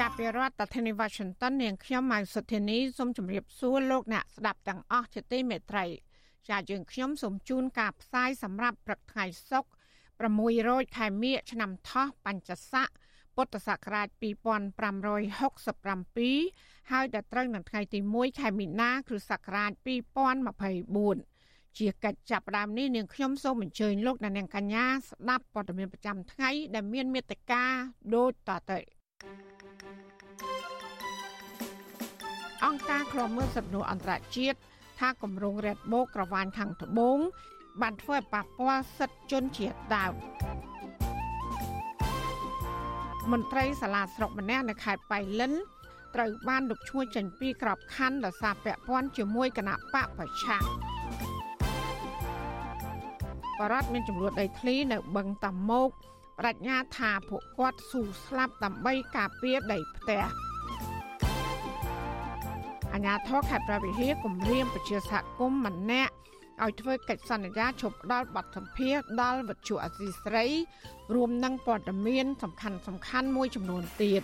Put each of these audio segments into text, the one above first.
ចាប់ពីរដ្ឋធានី Washington នាងខ្ញុំម៉ៅសុធានីសូមជម្រាបសួរលោកអ្នកស្ដាប់ទាំងអស់ជាទីមេត្រីចាយើងខ្ញុំសូមជូនការផ្សាយសម្រាប់ព្រឹកថ្ងៃសុក្រ600ខែមិញឆ្នាំថោះបញ្ញស័កពុទ្ធសករាជ2567ហើយដល់ត្រូវនៅថ្ងៃទី1ខែមីនាគ្រិស្តសករាជ2024ជាកិច្ចចាប់ផ្ដើមនេះនាងខ្ញុំសូមអញ្ជើញលោកអ្នកនាងកញ្ញាស្ដាប់ព័ត៌មានប្រចាំថ្ងៃដែលមានមេត្តាដូចតទៅ អង្គការឃ្លាំមើលសិទ្ធិមនុស្សអន្តរជាតិថាគម្រោងរ៉េតបូកក្រវ៉ាញខាងត្បូង បានធ្វើឲ្យប៉ះពាល់សិទ្ធិជនជាតិដើមមន្ត្រីសាលាស្រុកម្នាក់នៅខេត្តបៃលិនត្រូវបានលុបឈ្មោះចេញពីក្របខ័ណ្ឌដោយសារពាក់ព័ន្ធជាមួយគណៈបកប្រឆាំងបរដ្ឋមានចំនួនដីធ្លីនៅបឹងតាម៉ោក បដិញ្ញាថាពួកគាត់ស៊ូស្លាប់ដើម្បីការពារដីផ្ទះអាញាធរខេត្តប្រវៀហាគម្រាមប្រជាសហគមន៍ម្នាក់ឲ្យធ្វើកិច្ចសន្យាជប់ដល់បទសម្ភាសដល់វិទ្យុអសីស្រី រួមនឹងព័ត៌មាន សំខាន់សំខាន់មួយចំនួនទៀត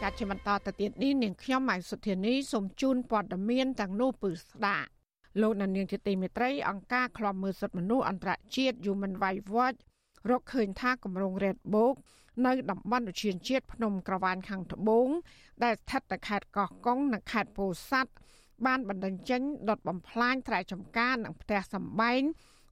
ចាត់ជាបន្តទៅទៀតនេះនាងខ្ញុំម៉ៃសុធានីសូមជូនព័ត៌មានទាំងនោះពឺស្ដាប់ លោកនាងជាទីមេត្រីអង្គការឃ្លាំមើលសិទ្ធិមនុស្សអន្តរជាតិ Human Rights Watch រកឃើញថាគម្រោង Red Book នៅតំបន់ឧទ្យានជាតិភ្នំក្រវាញខាងត្បូង ដែលស្ថិតនៅខេត្តកោះកុងនិងខេត្តពោធិ៍សាត់បានបណ្ដឹងចេញដុតបំផ្លាញត្រែចម្ការនិងផ្ទះសម្បែង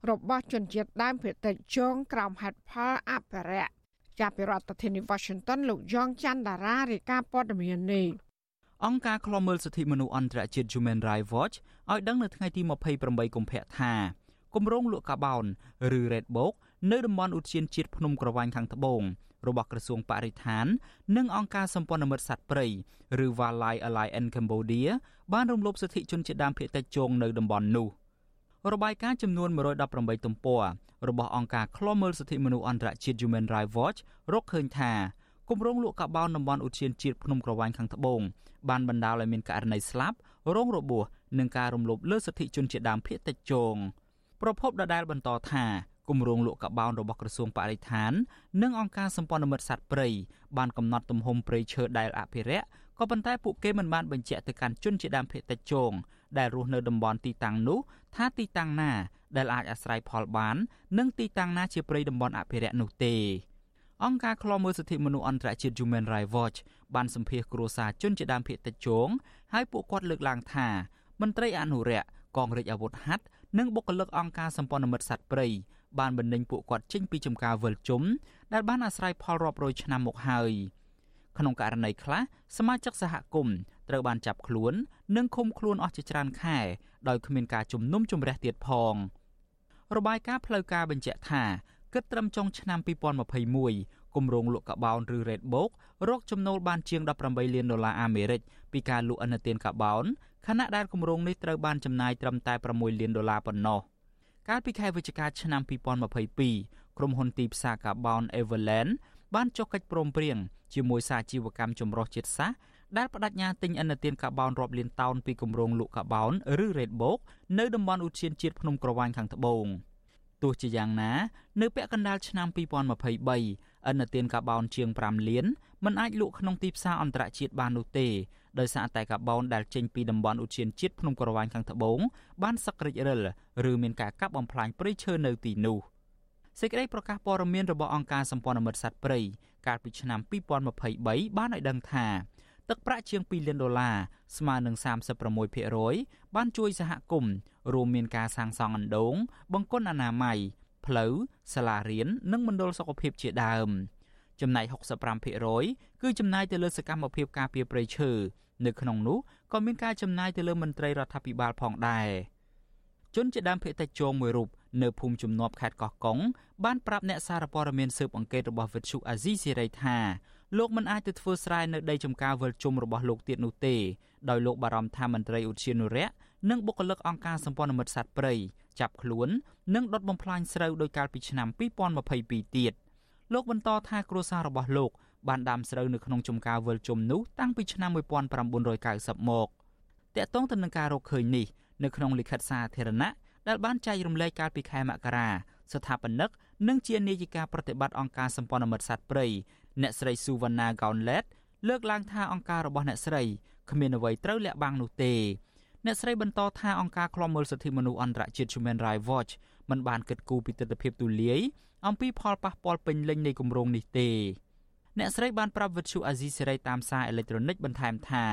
របស់ជនជាតិដើមភាគតិចជងក្រោមហេតុផលអភិរក្សចាប់ពីរដ្ឋធានី Washington លោកយ៉ងច័ន្ទដារារាយការណ៍ព័ត៌មាននេះ អង្គការឃ្លាំមើលសិទ្ធិមនុស្សអន្តរជាតិ Human Rights Watch ឲ្យដឹងនៅថ្ងៃទី28កុម្ភៈថាគម្រោងលក់កាបោនឬ Red Book នៅតំបន់ឧទ្យានជាតិភ្នំក្រវាញខាងត្បូងរបស់ក្រសួងបរិស្ថាន និងអង្គការសម្ព័ន្ធមិត្តសត្វព្រៃឬ Wildlife Alliance Cambodia បានរំលោភសិទ្ធិជនជាតិដើមភាគតិចជងនៅតំបន់នោះរបាយការណ៍ចំនួន118ទំព័ររបស់អង្គការឃ្លាំមើលសិទ្ធិមនុស្សអន្តរជាតិ Human Rights Watch រកឃើញថា គម្រោងលក់កាបោនតំបន់ឧទ្យានជាតិភ្នំក្រវាញខាងត្បូងបានបណ្ដាលឲ្យមានករណីស្លាប់រងរបួសនិងការរំលោភលើសិទ្ធិជនជាតិដើមភាគតិចជងប្រពន្ធដដែលបន្តថាគម្រោងលក់កបោនរបស់ក្រសួងបរិស្ថាន និងអង្គការសម្ព័ន្ធមិត្តសត្វព្រៃបានកំណត់ទំហំព្រៃឈើដែលអភិរក្សក៏ប៉ុន្តែពួកគេមិនបានបញ្ជាក់ទៅកាន់ជនជាដើមភាគតិចជងដែលរស់នៅតំបន់ទីតាំងនោះថាទីតាំងណា ដែលអាចអាស្រ័យផលបាន និងទីតាំងណាជាព្រៃតំបន់អភិរក្សនោះទេ អង្គការឃ្លាំមើលសិទ្ធិមនុស្សអន្តរជាតិ Human Rights Watch បានសម្ភាសគ្រួសារជនជាដើមភាគតិចជងហើយពួកគាត់លើកឡើងថាមន្ត្រីអនុរិយកកងរាជអាវុធហត្ថនិងបុគ្គលិកអង្គការសម្ព័ន្ធមិត្តសត្វព្រៃបានបណ្ដេញពួកគាត់ចេញពីចំការវិលជុំដែលបានអាស្រ័យផលរាប់រយឆ្នាំមកហើយក្នុងករណីខ្លះសមាជិកសហគមន៍ត្រូវបានចាប់ខ្លួននិងឃុំខ្លួនអស់ជាច្រើនខែដោយគ្មានការជំនុំជម្រះទៀតផងរបាយការណ៍ផ្លូវការបញ្ជាក់ថា គិតត្រឹមចុងឆ្នាំ2021គម្រោងលក់កាបោនឬ Red Book រកចំណូលបានជាង18លានដុល្លារអាមេរិកពីការលក់ឥណទានកាបោនខណៈដែលគម្រោងនេះត្រូវបានចំណាយត្រឹមតែ6លានដុល្លារប៉ុណ្ណោះ។កាលពីខែវិច្ឆិកាឆ្នាំ2022ក្រុមហ៊ុនទីផ្សារកាបូន Everland បានចុះកិច្ចព្រមព្រៀងជាមួយសាជីវកម្មចម្រុះជាតិសាសន៍ដែលបដិញ្ញាទិញឥណទានកាបូនរាប់លានតោនពីគម្រោងលក់កាបូនឬ Red Book នៅតំបន់ឧទ្យានជាតិភ្នំក្រវាញខាងត្បូង ទោះជាយ៉ាងណានៅពាក់កណ្ដាលឆ្នាំ2023ឥណទានកាបូនជាង5លានមិនអាចលក់ក្នុងទីផ្សារអន្តរជាតិបាននោះទេដោយសារតែកាបូនដែលចេញពីតំបន់ឧទ្យានជាតិភ្នំក្រវាញខាងត្បូងបានសឹករិចរិលឬមានការកាប់បំផ្លាញព្រៃឈើនៅទីនោះសេចក្តីប្រកាសព័ត៌មានរបស់អង្គការសម្ព័ន្ធមិត្តសត្វព្រៃកាលពីឆ្នាំ2023បានឲ្យដឹងថាទឹកប្រាក់ជាង2លានដុល្លារស្មើនឹង36%បានជួយសហគមន៍ រួមមានការសាងសង់អណ្ដូងបង្គន់អនាម័យផ្លូវសាលារៀននិងមណ្ឌលសុខភាពជាដើមចំណែក65%គឺចំណាយទៅលើសកម្មភាពការពារព្រៃឈើនៅក្នុងនោះក៏មានការចំណាយទៅលើមន្ត្រីរដ្ឋាភិបាលផងដែរជនជាដើមភាគតិចជងមួយរូបនៅភូមិជំនាប់ខេត្តកោះកុងបានប្រាប់អ្នកសារព័ត៌មានស៊ើបអង្កេតរបស់វិទ្យុអាស៊ីសេរីថាលោកមិនអាចទៅធ្វើស្រែនៅដីចម្ការវិលជុំរបស់លោកទៀតនោះទេដោយលោកបារម្ភថាមន្ត្រីឧទ្យានុរក្ស និងបុគ្គលិកអង្គការសម្ព័ន្ធមិត្តសត្វព្រៃចាប់ខ្លួននិងដុតបំផ្លាញស្រូវដោយកាលពីឆ្នាំ2022ទៀតលោកបន្តថាគ្រួសាររបស់លោកបានដាំស្រូវនៅក្នុងចំការវិលជុំនោះតាំងពីឆ្នាំ1990មកតកតងទៅនឹងការរកឃើញនេះនៅក្នុងលិខិតសាធារណៈដែលបានចែករំលែកកាលពីខែមករាស្ថាបនិកនិងជានាយិកាប្រតិបត្តិអង្គការសម្ព័ន្ធមិត្តសត្វព្រៃអ្នកស្រីស៊ូវណ្ណាកោនឡេតលើកឡើងថាអង្គការរបស់អ្នកស្រីគ្មានអ្វីត្រូវលាក់បាំងនោះទេ អ្នកស្រីបន្តថាអង្គការឃ្លាំមើលសិទ្ធិមនុស្សអន្តរជាតិ Human Rights Watch មិនបានគិតគូរពីទស្សនវិជ្ជាទូលាយអំពីផលប៉ះពាល់ពេញលេញនៃគម្រោងនេះទេអ្នកស្រីបានប្រាប់វិទ្យុអាស៊ីសេរីតាមសារអេឡិចត្រូនិកបន្ថែមថា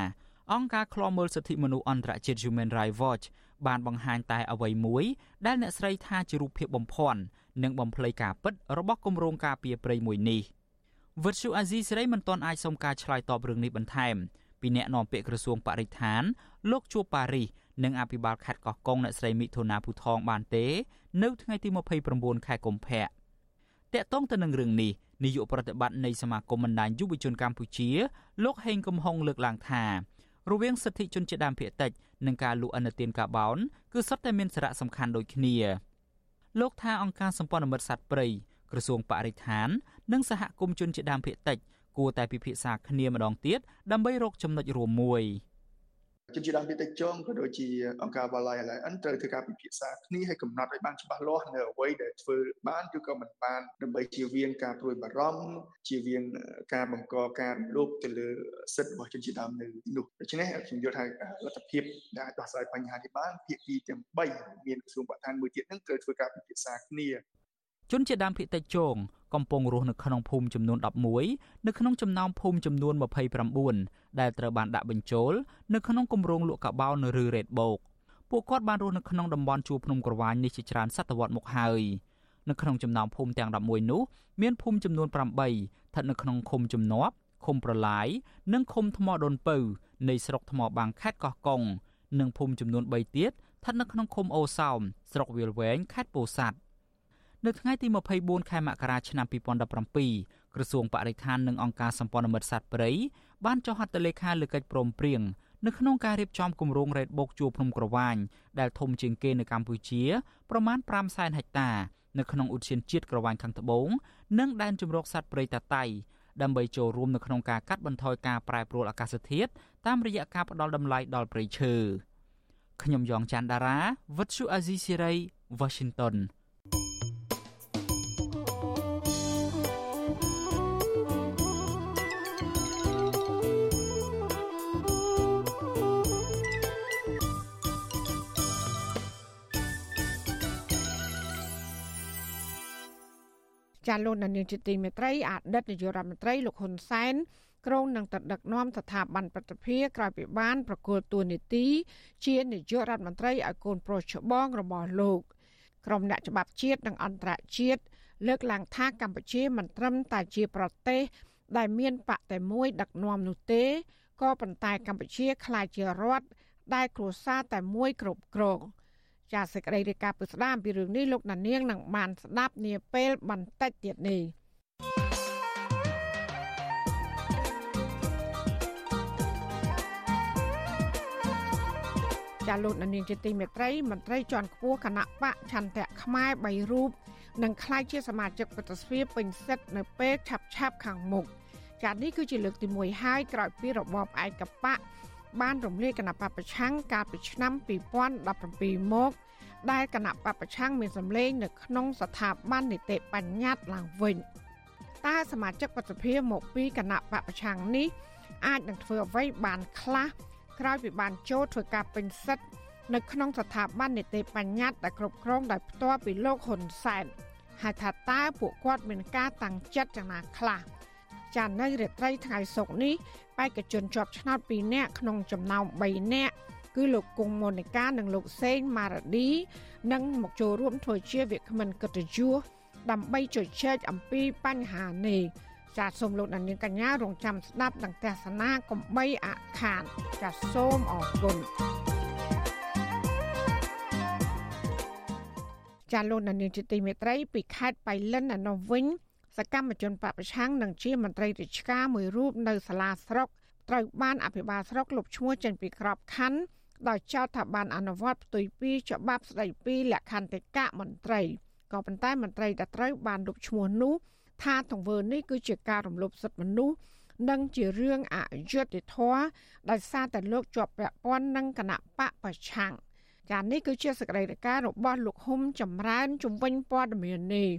អង្គការឃ្លាំមើលសិទ្ធិមនុស្សអន្តរជាតិ Human Rights Watch បានបង្ហាញតែអ្វីមួយដែលអ្នកស្រីថាជារូបភាពបំភាន់និងបំភ្លៃការពិតរបស់គម្រោងការពារព្រៃមួយនេះវិទ្យុអាស៊ីសេរីមិនទាន់អាចសុំការឆ្លើយតបរឿងនេះបន្ថែម ពីអ្នកនាំពាក្យក្រសួងបរិស្ថាន លោកជួបប៉ារីសនិងអភិបាលខេត្តកោះកុងអ្នកស្រីមិថុនាភូថងបានទេ នៅថ្ងៃទី29ខែកុម្ភៈតកតងទៅនឹងរឿងនេះនាយកប្រតិបត្តិនៃសមាគមបណ្ដាញយុវជនកម្ពុជា លោកហេងកំហុងលើកឡើងថារវាងសិទ្ធិជនជាតិដើមភាគតិចនិងការលក់ឥណទានកាបូនគឺសុទ្ធតែមានសារៈសំខាន់ដូចគ្នាលោកថាអង្គការសម្ព័ន្ធមិត្តសត្វព្រៃក្រសួងបរិស្ថាន និងសហគមន៍ជនជាតិដើមភាគតិច គួរតែពិភាក្សាគ្នាម្ដងទៀតដើម្បីរកចំណុចរួមមួយ។ជនជាតិដើមភាគតិចចងក៏ដូចជាអង្គការ Wildlife Alliance ត្រូវធ្វើការពិភាក្សាគ្នាឲ្យកំណត់ឲ្យបានច្បាស់លាស់នៅអ្វីដែលធ្វើបានឬក៏មិនបានដើម្បីជៀសវាងការព្រួយបារម្ភជៀសវាងការបង្កការរំលោភទៅលើសិទ្ធិរបស់ជនជាតិដើមនៅនោះដូច្នេះខ្ញុំយល់ថាលទ្ធភាពដែលដោះស្រាយបញ្ហានេះបានភាគីទាំង3មានក្រសួងបរិស្ថានមួយទៀតនឹងត្រូវធ្វើការពិភាក្សាគ្នា ជនជាតិដើមភាគតិចជងកំពុងរស់នៅក្នុងភូមិចំនួន11នៅក្នុងចំណោមភូមិចំនួន29ដែលត្រូវបានដាក់បញ្ចូលនៅក្នុងគម្រោងលក់កាបោនឬរ៉េតបូកពួកគាត់បានរស់នៅក្នុងតំបន់ជួរភ្នំក្រវាញនេះជាច្រើនសតវត្សមកហើយនៅក្នុងចំណោមភូមិទាំង11នោះមានភូមិចំនួន8ស្ថិតនៅក្នុងឃុំជំនាប់ឃុំប្រឡាយនិងឃុំថ្មដូនពៅនៃស្រុកថ្មបាំងខេត្តកោះកុងនិងភូមិចំនួន3ទៀតស្ថិតនៅក្នុងឃុំអូសោមស្រុកវាលវែងខេត្តពោធិ៍សាត់ នៅថ្ងៃទី24ខែមករាឆ្នាំ2017ក្រសួងបរិស្ថាននិងអង្គការសម្ព័ន្ធមិត្តសត្វព្រៃបានចុះហត្ថលេខាលើកិច្ចព្រមព្រៀងនៅក្នុងការរៀបចំគម្រោងរ៉េតបូកជួរភ្នំក្រវាញដែលធំជាងគេនៅកម្ពុជាប្រមាណ5សែនហិកតានៅក្នុងឧទ្យានជាតិក្រវាញខាងត្បូងនិងដែនជម្រកសត្វព្រៃតាតៃដើម្បីចូលរួមនៅក្នុងការកាត់បន្ថយការប្រែប្រួលអាកាសធាតុតាមរយៈការផ្ដល់តម្លៃដល់ព្រៃឈើខ្ញុំយ៉ងច័ន្ទដារាវិទ្យុអាស៊ីសេរី Washington ចាលោកនាយកជាទីមេត្រីអតីតនាយករដ្ឋមន្ត្រីលោកហ៊ុនសែនក្រុងនឹងទៅដឹកនាំស្ថាប័នប្រតិភិក្រោយពីបានប្រគល់តួនាទីជានាយករដ្ឋមន្ត្រីឲ្យកូនប្រុសច្បងរបស់លោកក្រុមអ្នកច្បាប់ជាតិនិងអន្តរជាតិលើកឡើងថាកម្ពុជាមិនត្រឹមតែជាប្រទេស ដែលមានបកតែមួយដឹកនាំនោះទេក៏ប៉ុន្តែកម្ពុជាក្លាយជារដ្ឋដែលគ្រួសារតែមួយគ្រប់គ្រង។ ចាសសេចក្តីរាយការណ៍ពីស្ដាមពីរឿងនេះលោកណានៀងនឹងបានស្ដាប់នាពេលបន្តិចទៀតនេះចាលោកនាងជាទីមេត្រីមន្ត្រីជាន់ខ្ពស់គណៈបកឆន្ទៈខ្មែរ3រូបនឹងក្លាយជាសមាជិកប្រតិស្វីពេញសិទ្ធនៅពេលឆាប់ឆាប់ខាងមុខចានេះគឺជាលើកទី1ហើយក្រោយពីរបបឯកបក បានរំលាយគណៈបពប្រឆាំងកាលពីឆ្នាំ2017មក ដែលគណៈបពប្រឆាំងមានសម្លេងនៅក្នុងស្ថាប័ននីតិបញ្ញត្តិឡើងវិញតើសមាជិកប្រតិភិមកពីគណៈបពប្រឆាំងនេះអាចនឹងធ្វើអ្វីបានខ្លះក្រោយពីបានចូលធ្វើការពេញសិទ្ធនៅក្នុងស្ថាប័ននីតិបញ្ញត្តិដែលគ្រប់គ្រងដោយផ្ទាល់ពីលោកហ៊ុនសែនហើយថាតើពួកគាត់មានការតាំងចិត្តយ៉ាងណាខ្លះ ចា នៅរាត្រីថ្ងៃសុក្រនេះបេក្ខជនជាប់ឆ្នោត2នាក់ក្នុងចំណោម3នាក់គឺលោកគង់មនិកានិងលោកសេងម៉ារ៉ាឌីនឹងមកចូលរួមធ្វើជាវាគ្មិនកិត្តិយសដើម្បីជជែកអំពីបញ្ហានេះចាសសូមលោកនាងកញ្ញារងចាំស្ដាប់និងទស្សនាកំបីអខានចាសសូមអរគុណចាលោកនាងជាទីមេត្រីពីខេត្តបៃលិននៅវិញ សកម្មជនបពប្រឆាំងនិងជាមន្ត្រីរាជការមួយរូបនៅសាលាស្រុកត្រូវបានអភិបាលស្រុកលុបឈ្មោះចេញពីក្របខ័ណ្ឌដោយចោទថាបានអនុវត្តផ្ទុយពីច្បាប់ស្តីពីលក្ខន្តិកៈមន្ត្រីក៏ប៉ុន្តែមន្ត្រីដែលត្រូវបានលុបឈ្មោះនោះថាទង្វើនេះគឺជាការរំលោភសិទ្ធិមនុស្សនិងជារឿងអយុត្តិធម៌ដោយសារតែលោកជាប់ពាក់ព័ន្ធនឹងគណៈបកប្រឆាំងចានេះគឺជាសកម្មភាពរបស់លោកហ៊ុំចម្រើនជំវិញព័ត៌មាននេះ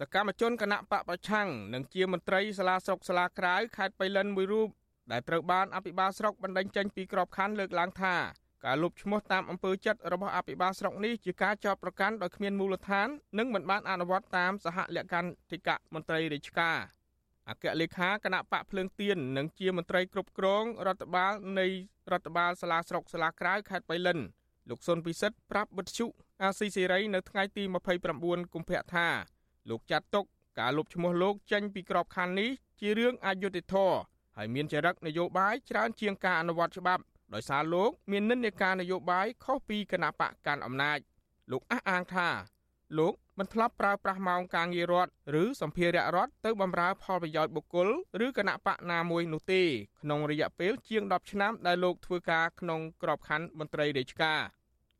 សកម្មជនគណៈបកប្រឆាំងនិងជាមន្ត្រីសាលាស្រុកសាលាក្រៅខេត្តបៃលិនមួយរូបដែលត្រូវបានអភិបាលស្រុកបណ្តេញចេញពីក្របខ័ណ្ឌលើកឡើងថាការលុបឈ្មោះតាមអំពើចិត្តរបស់អភិបាលស្រុកនេះជាការចោទប្រកាន់ដោយគ្មានមូលដ្ឋាននិងមិនបានអនុវត្តតាមសហលក្ខន្តិកៈមន្ត្រីរាជការអគ្គលេខាគណៈបកភ្លើងទៀននិងជាមន្ត្រីគ្រប់គ្រងរដ្ឋបាលនៃរដ្ឋបាលសាលាស្រុកសាលាក្រៅខេត្តបៃលិនលោកសុនពិសិដ្ឋប្រាប់វិទ្យុអាស៊ីសេរីនៅថ្ងៃទី29កុម្ភៈថា លោកចាត់ទុកការលុបឈ្មោះលោកចេញពីក្របខ័ណ្ឌនេះជារឿងអយុត្តិធម៌ហើយមានចរិតនយោបាយច្រើនជាងការអនុវត្តច្បាប់ដោយសារលោកមាននិន្នាការនយោបាយខុសពីគណៈបកកាន់អំណាចលោកអះអាងថាលោកមិនធ្លាប់ប្រើប្រាស់ម៉ោងការងាររដ្ឋឬសម្ភារៈរដ្ឋទៅបម្រើផលប្រយោជន៍បុគ្គលឬគណៈបកណាមួយនោះទេក្នុងរយៈពេលជាង10ឆ្នាំដែលលោកធ្វើការក្នុងក្របខ័ណ្ឌមន្ត្រីរាជការ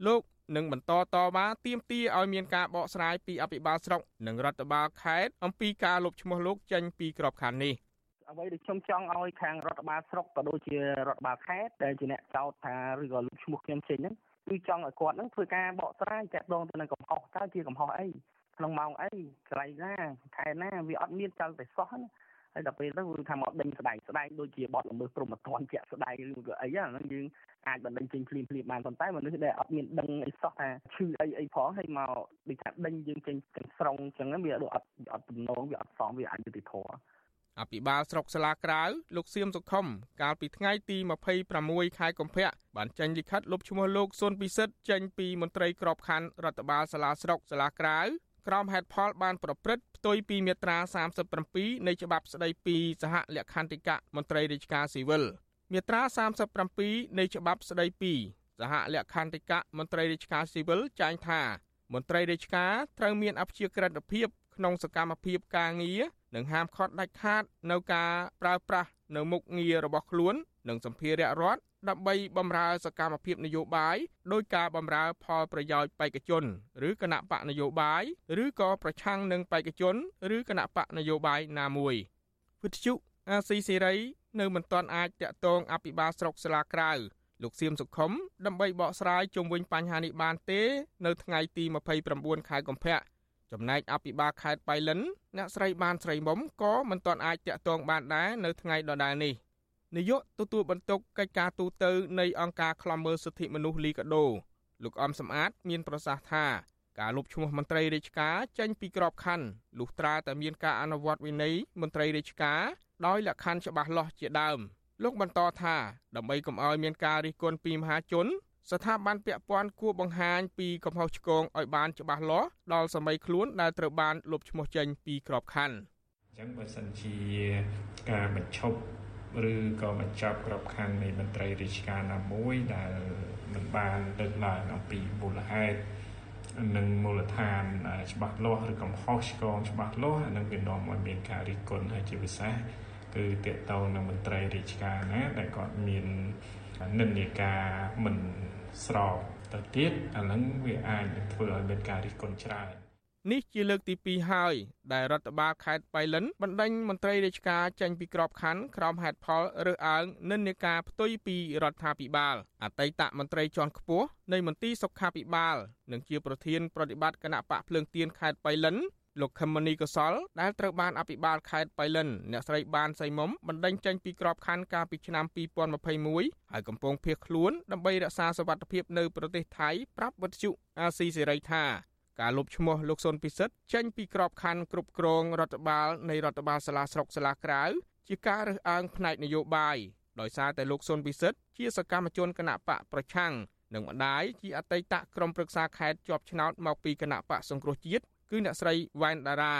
លោក នឹងបន្តតវ៉ាទាមទារឲ្យមានការបកស្រាយពីអភិបាលស្រុកនិងរដ្ឋបាលខេត្តអំពីការលុបឈ្មោះលោកចេញពីក្របខ័ណ្ឌនេះ។អ្វីដែលខ្ញុំចង់ឲ្យខាងរដ្ឋបាលស្រុកក៏ដូចជារដ្ឋបាលខេត្តដែលជាអ្នកចោទថាឬក៏លុបឈ្មោះខ្ញុំចេញហ្នឹងគឺចង់ឲ្យគាត់ហ្នឹងធ្វើការបកស្រាយតាក់ទងទៅនឹងកំហុសតើជាកំហុសអីក្នុងម៉ោងអីកន្លែងណាខែណាវាអត់មានចោលតែសោះណា ហើយដល់ពេលទៅគឺថាមកដេញស្ដែងស្ដែងដូចជាបទល្មើសព្រហ្មទណ្ឌជាក់ស្ដែងឬក៏អីហ្នឹងយើងអាចបណ្ដេញចេញភ្លាមភ្លាមបានប៉ុន្តែមនុស្សដែលអត់មានដឹងអីសោះថាឈឺអីអីផងហើយមកដូចថាដេញយើងចេញទាំងស្រុងអញ្ចឹងវាដូចអត់អត់ទំនងវាអត់សមវាអយុត្តិធម៌អភិបាលស្រុកស្លាក្រៅលោកសៀមសុខុមកាលពីថ្ងៃទី26ខែកុម្ភៈបានចេញលិខិតលុបឈ្មោះលោកសុនពិសិដ្ឋចេញពីមន្ត្រីក្របខ័ណ្ឌរដ្ឋបាលសាលាស្រុកស្លាក្រៅ ក្រោមហេតុផលបានប្រព្រឹត្តផ្ទុយពីមាត្រា37នៃច្បាប់ស្តីពីសហលក្ខន្តិកៈមន្ត្រីរាជការស៊ីវិលមាត្រា37នៃច្បាប់ស្តីពីសហលក្ខន្តិកៈមន្ត្រីរាជការស៊ីវិលចែងថាមន្ត្រីរាជការត្រូវមានអព្យាក្រឹតភាពក្នុងសកម្មភាពការងារនិងហាមឃាត់ដាច់ខាតនៅការប្រើប្រាស់នៅមុខងាររបស់ខ្លួននិងសម្ភារៈរដ្ឋ ដើម្បីបម្រើសកម្មភាពនយោបាយដោយការបម្រើផលប្រយោជន៍បេក្ខជន ឬគណៈបកនយោបាយឬក៏ប្រឆាំងនឹងបេក្ខជនឬគណៈបកនយោបាយណាមួយវិទ្យុអាស៊ីសេរីនៅមិនទាន់អាចតាក់ទងអភិបាលស្រុកស្លាក្រៅលោកសៀមសុខុមដើម្បីបកស្រាយជុំវិញបញ្ហានេះបានទេ នៅថ្ងៃទី29ខែកុម្ភៈចំណែកអភិបាលខេត្តបៃលិនអ្នកស្រីបានស្រីមុំក៏មិនទាន់អាចតាក់ទងបានដែរនៅថ្ងៃដដែលនេះ នាយកទទួលបន្ទុកកិច្ចការទូតនៃអង្គការឃ្លាំមើលសិទ្ធិមនុស្សលីកាដូលោកអំសំអាត មានប្រសាសន៍ថាការលុបឈ្មោះមន្ត្រីរាជការចេញពីក្របខ័ណ្ឌលុះត្រាតែមានការអនុវត្តវិន័យមន្ត្រីរាជការដោយលក្ខខណ្ឌច្បាស់លាស់ជាដើមលោកបន្តថាដើម្បីកុំឲ្យមានការរិះគន់ពីមហាជន ស្ថាប័នពាក់ព័ន្ធគួរបង្ហាញពីកំហុសឆ្គងឲ្យបានច្បាស់លាស់ដល់សម័យខ្លួនដែលត្រូវបានលុបឈ្មោះចេញពីក្របខ័ណ្ឌអញ្ចឹងបើសិនជាការបញ្ឈប់ ឬក៏បញ្ចប់ក្របខ័ណ្ឌនៃមន្ត្រីរាជការណាមួយដែលមិនបានលើកឡើងអំពីមូលហេតុនិងមូលដ្ឋានច្បាស់លាស់ឬកំហុសឆ្គងច្បាស់លាស់នឹងវានាំឲ្យមានការរិះគន់ហើយជាពិសេសគឺតកតងនឹងមន្ត្រីរាជការណាដែលគាត់មាននិន្នាការមិនស្របទៅទៀតអានឹងវាអាចនឹងធ្វើឲ្យមានការរិះគន់ច្រើន នេះជាលើកទី2ហើយដែលរដ្ឋបាលខេត្តបៃលិនបណ្ដេញមន្ត្រីរាជការចេញពីក្របខ័ណ្ឌក្រោមហេតុផលរើសអើងនិន្នាការផ្ទុយពីរដ្ឋាភិបាលអតីតមន្ត្រីជាន់ខ្ពស់នៃមន្ទីរសុខាភិបាល និងជាប្រធានប្រតិបត្តិគណៈបកភ្លើងទៀនខេត្តបៃលិនលោកខឹមមនីកសលដែលត្រូវបានអភិបាលខេត្តបៃលិនអ្នកស្រីបានសៃមុំបណ្ដេញចេញពីក្របខ័ណ្ឌកាលពីឆ្នាំ2021ហើយកំពុងភៀសខ្លួនដើម្បីរក្សាសុវត្ថិភាពនៅប្រទេសថៃប្រាប់វិទ្យុអាស៊ីសេរីថា ការលុបឈ្មោះលោកសុនពិសិដ្ឋចេញពីក្របខ័ណ្ឌគ្រប់គ្រងរដ្ឋបាលនៃរដ្ឋបាលសាលាស្រុកសាលាក្រៅជាការរើសអើងផ្នែកនយោបាយដោយសារតែលោកសុនពិសិដ្ឋជាសកម្មជនគណៈបកប្រឆាំងនិងម្ដាយជាអតីតក្រុមប្រឹក្សាខេត្តជាប់ឆ្នោតមកពីគណៈបកសង្គ្រោះជាតិគឺអ្នកស្រីវ៉ែនតារា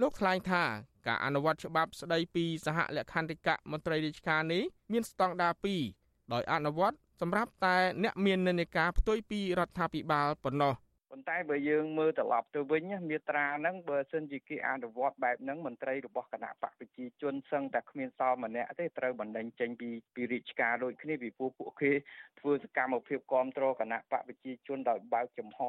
លោកថ្លែងថាការអនុវត្តច្បាប់ស្ដីពីសហលក្ខន្តិកៈមន្ត្រីរាជការនេះមានស្តង់ដារ2ដោយអនុវត្តសម្រាប់តែអ្នកមាននិន្នាការផ្ទុយពីរដ្ឋាភិបាលប៉ុណ្ណោះ ប៉ុប៉ុន្តែបើយើងមើលត្រឡប់ទៅវិញមាត្រាហ្នឹងបើសិនជាគេអនុវត្តបែបហ្នឹងមន្ត្រីរបស់គណៈបកប្រជាជនសឹងតែគ្មានសល់ម្នាក់ទេត្រូវបណ្ដឹងចេញពីពីរាជការដូចគ្នាពីពួកពួកគេធ្វើសកម្មភាពគ្រប់គ្រងគណៈបកប្រជាជនដោយបើកចំហ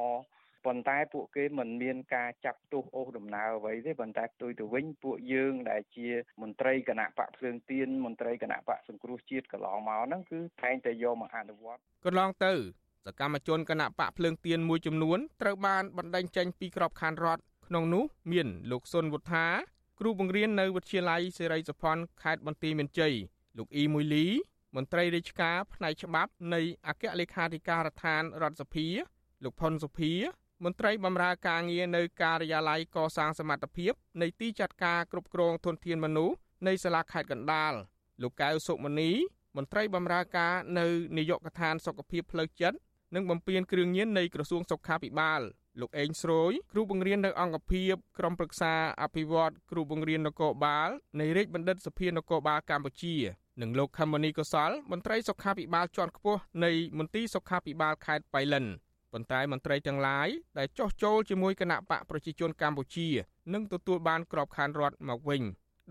ប៉ុន្តែពួកគេមិនមានការចាប់ទោសអូសដំណើរអ្វីទេប៉ុន្តែផ្ទុយទៅវិញពួកយើងដែលជាមន្ត្រីគណៈបកភ្លើងទៀនមន្ត្រីគណៈបកសង្គ្រោះជាតិកន្លងមកហ្នឹងគឺតែងតែយកមកអនុវត្តកន្លងទៅ សកម្មជនគណៈបកភ្លើងទៀនមួយចំនួនត្រូវបានបណ្តេញចេញពីក្របខ័ណ្ឌរដ្ឋក្នុងនោះមានលោកសុនវុធាគ្រូបង្រៀននៅវិទ្យាល័យសេរីសុផាន់ខេត្តបន្ទាយមានជ័យលោកអ៊ីមួយលីមន្ត្រីរាជការផ្នែកច្បាប់នៃអគ្គលេខាធិការដ្ឋានរដ្ឋសភាលោកផុនសុភាមន្ត្រីបម្រើការងារនៅការិយាល័យកសាងសមត្ថភាពនៃទីចាត់ការគ្រប់គ្រងធនធានមនុស្សនៃសាលាខេត្តកណ្ដាលលោកកៅសុមនីមន្ត្រីបម្រើការនៅនាយកដ្ឋានសុខភាពផ្លូវចិត្ត និងបំពេញគ្រឿងញៀននៃក្រសួងសុខាភិបាលលោកអេងស្រួយគ្រូបង្រៀននៅអង្គភាពក្រុមប្រឹក្សាអភិវឌ្ឍគ្រូបង្រៀននគរបាលនៃរាជបណ្ឌិតសភានគរបាលកម្ពុជានិងលោកខមនីកុសលមន្ត្រីសុខាភិបាលជាន់ខ្ពស់នៃមន្ទីរសុខាភិបាលខេត្តបៃលិនប៉ុន្តែមន្ត្រីទាំងឡាយដែលចោះចូលជាមួយគណៈបកប្រជាជនកម្ពុជានឹងទទួលបានក្របខ័ណ្ឌរដ្ឋមកវិញ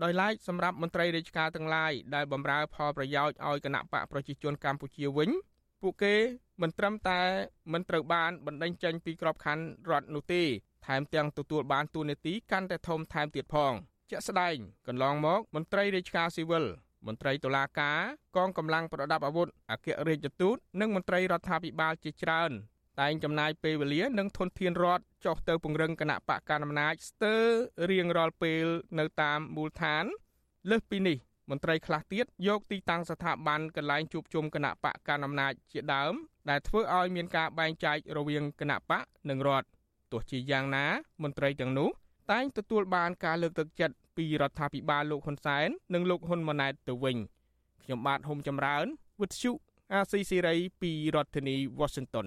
ដោយឡែកសម្រាប់មន្ត្រីរាជការទាំងឡាយដែលបម្រើផលប្រយោជន៍ឲ្យគណៈបកប្រជាជនកម្ពុជាវិញ ពួកគេមិនត្រឹមតែមិនត្រូវបានបណ្តេញចេញពីក្របខ័ណ្ឌរដ្ឋនោះទេថែមទាំងទទួលបានទួនាទីកាន់តែធំថែមទៀតផង ជាក់ស្ដែងកន្លងមកមន្ត្រីរាជការស៊ីវិលមន្ត្រីតុលាការកងកម្លាំងប្រដាប់អាវុធអគ្គរដ្ឋទូតនិងមន្ត្រីរដ្ឋាភិបាលជាច្រើនតែងចំណាយពេលវេលានិងធនធានរដ្ឋចុះទៅពង្រឹងគណៈបកកណ្ដាលអំណាចស្ទើររៀងរាល់ពេលនៅតាមមូលដ្ឋានលើសពីនេះ មន្ត្រីខ្លះទៀតយកទីតាំងស្ថាប័នកន្លែងជួបជុំគណៈបកកណ្ដាលអំណាចជាដើម ដែលធ្វើឲ្យមានការបែងចែករវាងគណៈបកនិងរដ្ឋទោះជាយ៉ាងណា មន្ត្រីទាំងនោះតែងទទួលបានការលើកទឹកចិត្តពីរដ្ឋាភិបាលលោកហ៊ុនសែននិងលោកហ៊ុនម៉ាណែតទៅវិញខ្ញុំបាទហុំចម្រើនវិទ្យុអាស៊ីសេរីពីរដ្ឋធានី Washington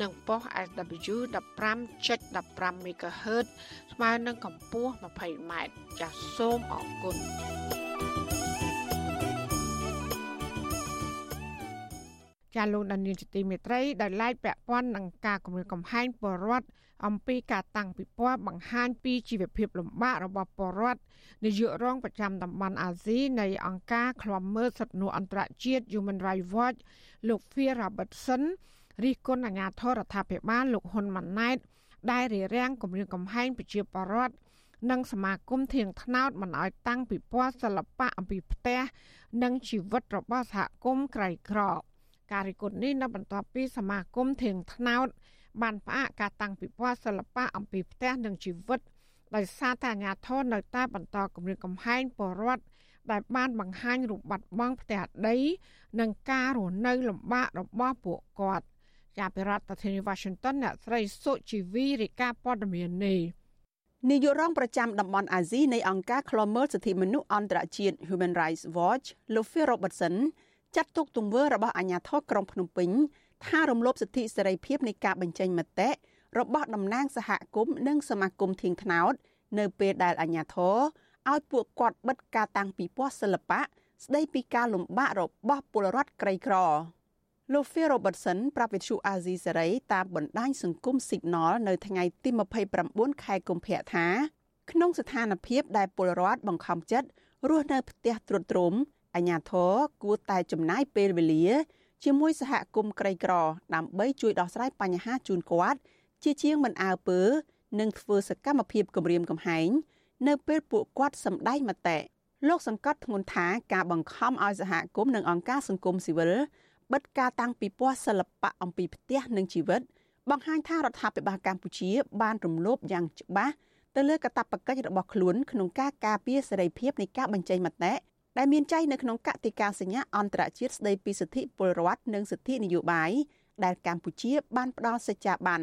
និងប៉ុស SW 15.15 MHz ស្មើនឹងកម្ពស់ 20m ចាសសូមអរគុណចាលោកដានៀងជាទីមេត្រីដែលឡាយពាក់ព័ន្ធនឹងការគម្រាមកំហែងបរដ្ឋអំពីការតាំងពិព័រណ៍បង្ហាញពីជីវភាពលំបាករបស់បរដ្ឋនាយករងប្រចាំតំបន់អាស៊ីនៃអង្គការឃ្លាំមើលសិទ្ធិមនុស្សអន្តរជាតិ Human Rights Watch លោក Phil Robertson រិះគន់អាញាធរដ្ឋាភិបាលលោកហ៊ុនម៉ាណែតដែលរារាំងគម្រាមកំហែងប្រជាពលរដ្ឋនិងសមាគមធៀងថ្នោតមិនឲ្យតាំងពិព័រណ៍សិល្បៈអំពីផ្ទះនិងជីវិតរបស់សហគមន៍ក្រីក្រការរិះគន់នេះនៅបន្ទាប់ពីសមាគមធៀងថ្នោតបានផ្អាកការតាំងពិព័រណ៍សិល្បៈអំពីផ្ទះនិងជីវិតដោយសារតែអាញាធរនៅតែបន្តគម្រាមកំហែងពលរដ្ឋដែលបានបង្ហាញរូបបាត់បង់ផ្ទះដី និងការរស់នៅលំបាករបស់ពួកគាត់ ជាប្រធានាធិបតី Washington អ្នកស្រីសុជីវីរាយការណ៍ព័ត៌មាននេះនាយករងប្រចាំតំបន់អាស៊ីនៃអង្គការឃ្លាំមើលសិទ្ធិមនុស្សអន្តរជាតិ Human Rights Watch លោក Phil Robertson ចាត់ទុកទង្វើរបស់អាជ្ញាធរក្រុងភ្នំពេញថារំលោភសិទ្ធិសេរីភាពនៃការបញ្ចេញមតិរបស់តំណាងសហគមន៍និងសមាគមធៀងថ្នោត នៅពេលដែលអាជ្ញាធរឲ្យពួកគាត់បិទការតាំងពិព័រណ៍សិល្បៈស្ដីពីការលំបាករបស់ពលរដ្ឋក្រីក្រ លោក Phil Robertson ប្រាប់វិទ្យុអាស៊ីសេរីតាមបណ្ដាញសង្គម Signal នៅថ្ងៃទី29ខែកុម្ភៈថាក្នុងស្ថានភាពដែលពលរដ្ឋបង្ខំចិត្តរស់នៅផ្ទះទ្រុឌទ្រោមអាជ្ញាធរគួរតែចំណាយពេលវេលា ជាមួយសហគមន៍ក្រីក្រ ដើម្បីជួយដោះស្រាយបញ្ហាជូនគាត់ ជាជាងមិនអើពើនិងធ្វើសកម្មភាពគំរាមកំហែងនៅពេលពួកគាត់សម្ដែងមតិលោកសង្កត់ធ្ងន់ថាការបង្ខំឲ្យសហគមន៍និងអង្គការសង្គមស៊ីវិល បិទការតាំងពិព័រណ៍សិល្បៈអំពីផ្ទះនិងជីវិត បង្ហាញថារដ្ឋាភិបាលកម្ពុជា បានរំលោភយ៉ាងច្បាស់ទៅលើកាតព្វកិច្ចរបស់ខ្លួនក្នុងការការពារសេរីភាពនៃការបញ្ចេញមតិដែលមានចែងនៅក្នុងកតិកាសញ្ញាអន្តរជាតិស្តីពីសិទ្ធិពលរដ្ឋនិងសិទ្ធិនយោបាយដែលកម្ពុជា បានផ្ដល់សេចក្ដីបាន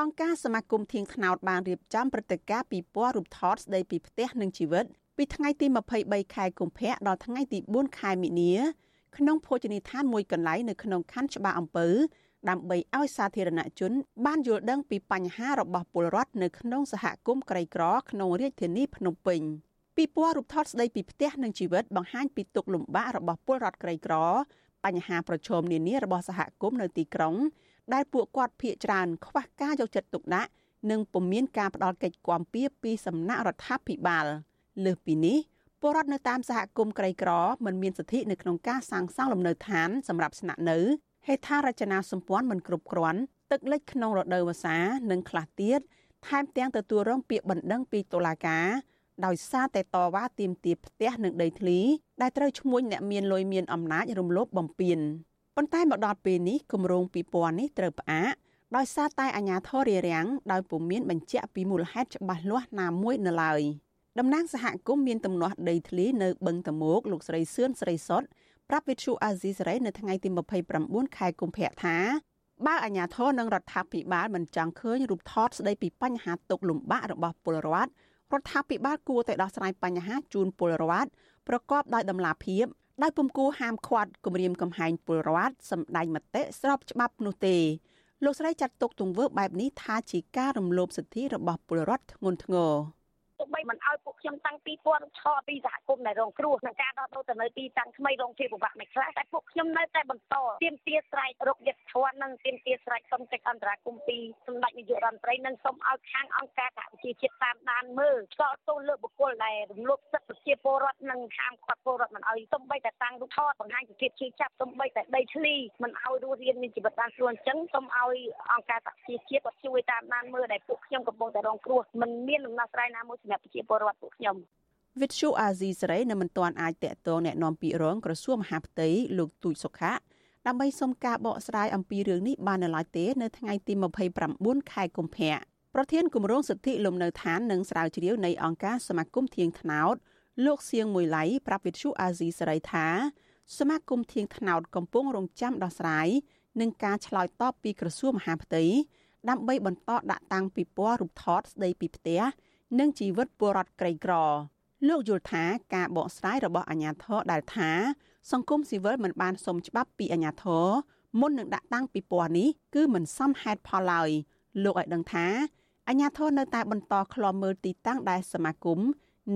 អង្គការសមាគមធៀងថ្នោតបានរៀបចំព្រឹត្តិការណ៍ពិព័រណ៍រូបថតស្ដីពីផ្ទះនិងជីវិតពីថ្ងៃទី23ខែកុម្ភៈដល់ថ្ងៃទី4ខែមិនិនា ក្នុងភោជនីយដ្ឋានមួយកន្លែងនៅក្នុងខណ្ឌច្បារអំពើដើម្បីឲ្យសាធារណជន បានយល់ដឹងពីបញ្ហារបស់ពលរដ្ឋនៅក្នុងសហគមន៍ក្រីក្រក្នុងរាជធានីភ្នំពេញពីពណ៌រូបថតស្ដីពីផ្ទះនិងជីវិតបង្ហាញពីទុកលំបាករបស់ពលរដ្ឋក្រីក្រ បញ្ហាប្រឈមនានារបស់សហគមន៍នៅទីក្រុង ដែលពួកគាត់ភ័យច្រើនខ្វះការយកចិត្តទុកដាក់និងពុំមានការផ្ដល់កិច្ចគាំពៀពីសំណាក់រដ្ឋាភិបាលលើសពីនេះ ពលរដ្ឋនៅតាមសហគមន៍ក្រីក្រមិនមានសិទ្ធិនៅក្នុងការសាងសង់លំនៅឋានសម្រាប់ស្នាក់នៅហេដ្ឋារចនាសម្ព័ន្ធមិនគ្រប់គ្រាន់ទឹកលិចក្នុងរដូវវស្សានិងខ្លះទៀតថែមទាំងទទួលរងពាក្យបណ្ដឹងពីតុលាការដោយសារតែតវ៉ាទាមទារផ្ទះនិងដីធ្លីដែលត្រូវឈ្មួញអ្នកមានលុយមានអំណាចរំលោភបំពានប៉ុន្តែមកដល់ពេលនេះគម្រោងពីពណ៌នេះត្រូវផ្អាកដោយសារតែអាជ្ញាធររារាំងដោយពុំមានបញ្ជាក់ពីមូលហេតុច្បាស់លាស់ណាមួយនៅឡើយ តំណាងសហគមន៍មានទំនាស់ដីធ្លីនៅបឹងតមោកលោកស្រីសឿនស្រីសុតប្រាប់វិទ្យុអាស៊ីសេរីនៅថ្ងៃទី29ខែកុម្ភៈថាបើអាជ្ញាធរនិងរដ្ឋាភិបាលមិនចង់ឃើញរូបថតស្ដីពីបញ្ហាទុកលំបាករបស់ពលរដ្ឋរដ្ឋាភិបាលគួរតែដោះស្រាយបញ្ហាជូនពលរដ្ឋប្រកបដោយតម្លាភាពដោយពុំគួរហាមឃាត់គម្រាមកំហែងពលរដ្ឋសម្ដែងមតិស្របច្បាប់នោះទេលោកស្រីចាត់ទុកទង្វើបែបនេះថាជាការរំលោភសិទ្ធិរបស់ពលរដ្ឋធ្ងន់ធ្ងរ ទោះបីមិនឲ្យពួកខ្ញុំតាំងពីពណ៌ឆោពីសហគមន៍ដែលរងគ្រោះក្នុងការដោះដូរទៅនៅទីតាំងថ្មីរងជាពិបាកមិនខ្លះតែពួកខ្ញុំនៅតែបន្តទៀមទាស្រែករកយុទ្ធធននិងទៀមទាស្រែកសុំកិច្ចអន្តរាគមន៍ពីសម្ដេចនាយករដ្ឋមន្ត្រីនិងសុំឲ្យខាងអង្គការសហប្រជាជាតិតាមដានមើលឆ្លងទោសលើបុគ្គលដែលរំលោភសិទ្ធិប្រជាពលរដ្ឋនិងហាមឃាត់ពលរដ្ឋមិនឲ្យសំបីតែតាំងរូបថតបង្ហាញពីភាពជឿចាប់សំបីតែដីធ្លីមិនឲ្យរស់រានមានជីវិតបានស្រួលអញ្ចឹងសូមឲ្យអង្គការសហប្រជាជាតិគាត់ជួយតាមដានមើលដែលពួកខ្ញុំកំពុងតែរងគ្រោះមិនមានដំណោះស្រាយណាមួយសម្រាប់ប្រជាពលរដ្ឋពួកខ្ញុំវិទ្យុអាស៊ីសេរីនៅមិនទាន់អាចតាក់ទងแนะនាំពាក្យរងក្រសួងមហាផ្ទៃលោកទូចសុខៈដើម្បីសុំការបកស្រាយអំពីរឿងនេះបាននៅឡើយទេនៅថ្ងៃទី29ខែកុម្ភៈប្រធានគម្រោងសិទ្ធិលំនៅឋាននិងស្រាវជ្រាវនៃអង្គការសមាគមធៀងថ្នោតលោកសៀងមួយឡៃប្រាប់វិទ្យុអាស៊ីសេរីថាសមាគមធៀងថ្នោតកំពុងរងចាំដោះស្រាយនឹងការឆ្លើយតបពីក្រសួងមហាផ្ទៃដើម្បីបន្តដាក់តាំងពិព័រណ៍រូបថតស្ដីពីផ្ទះ និងជីវិតពលរដ្ឋក្រីក្រ លោកយល់ថាការបកស្រាយរបស់អាជ្ញាធរដែលថា សង្គមស៊ីវិលមិនបានសុំច្បាប់ពីអាជ្ញាធរមុននឹងដាក់តាំងពិព័រណ៍នេះគឺមិនសមហេតុផលឡើយលោកឲ្យដឹងថាអាជ្ញាធរនៅតែបន្តឃ្លាំមើលទីតាំងដែលសមាគម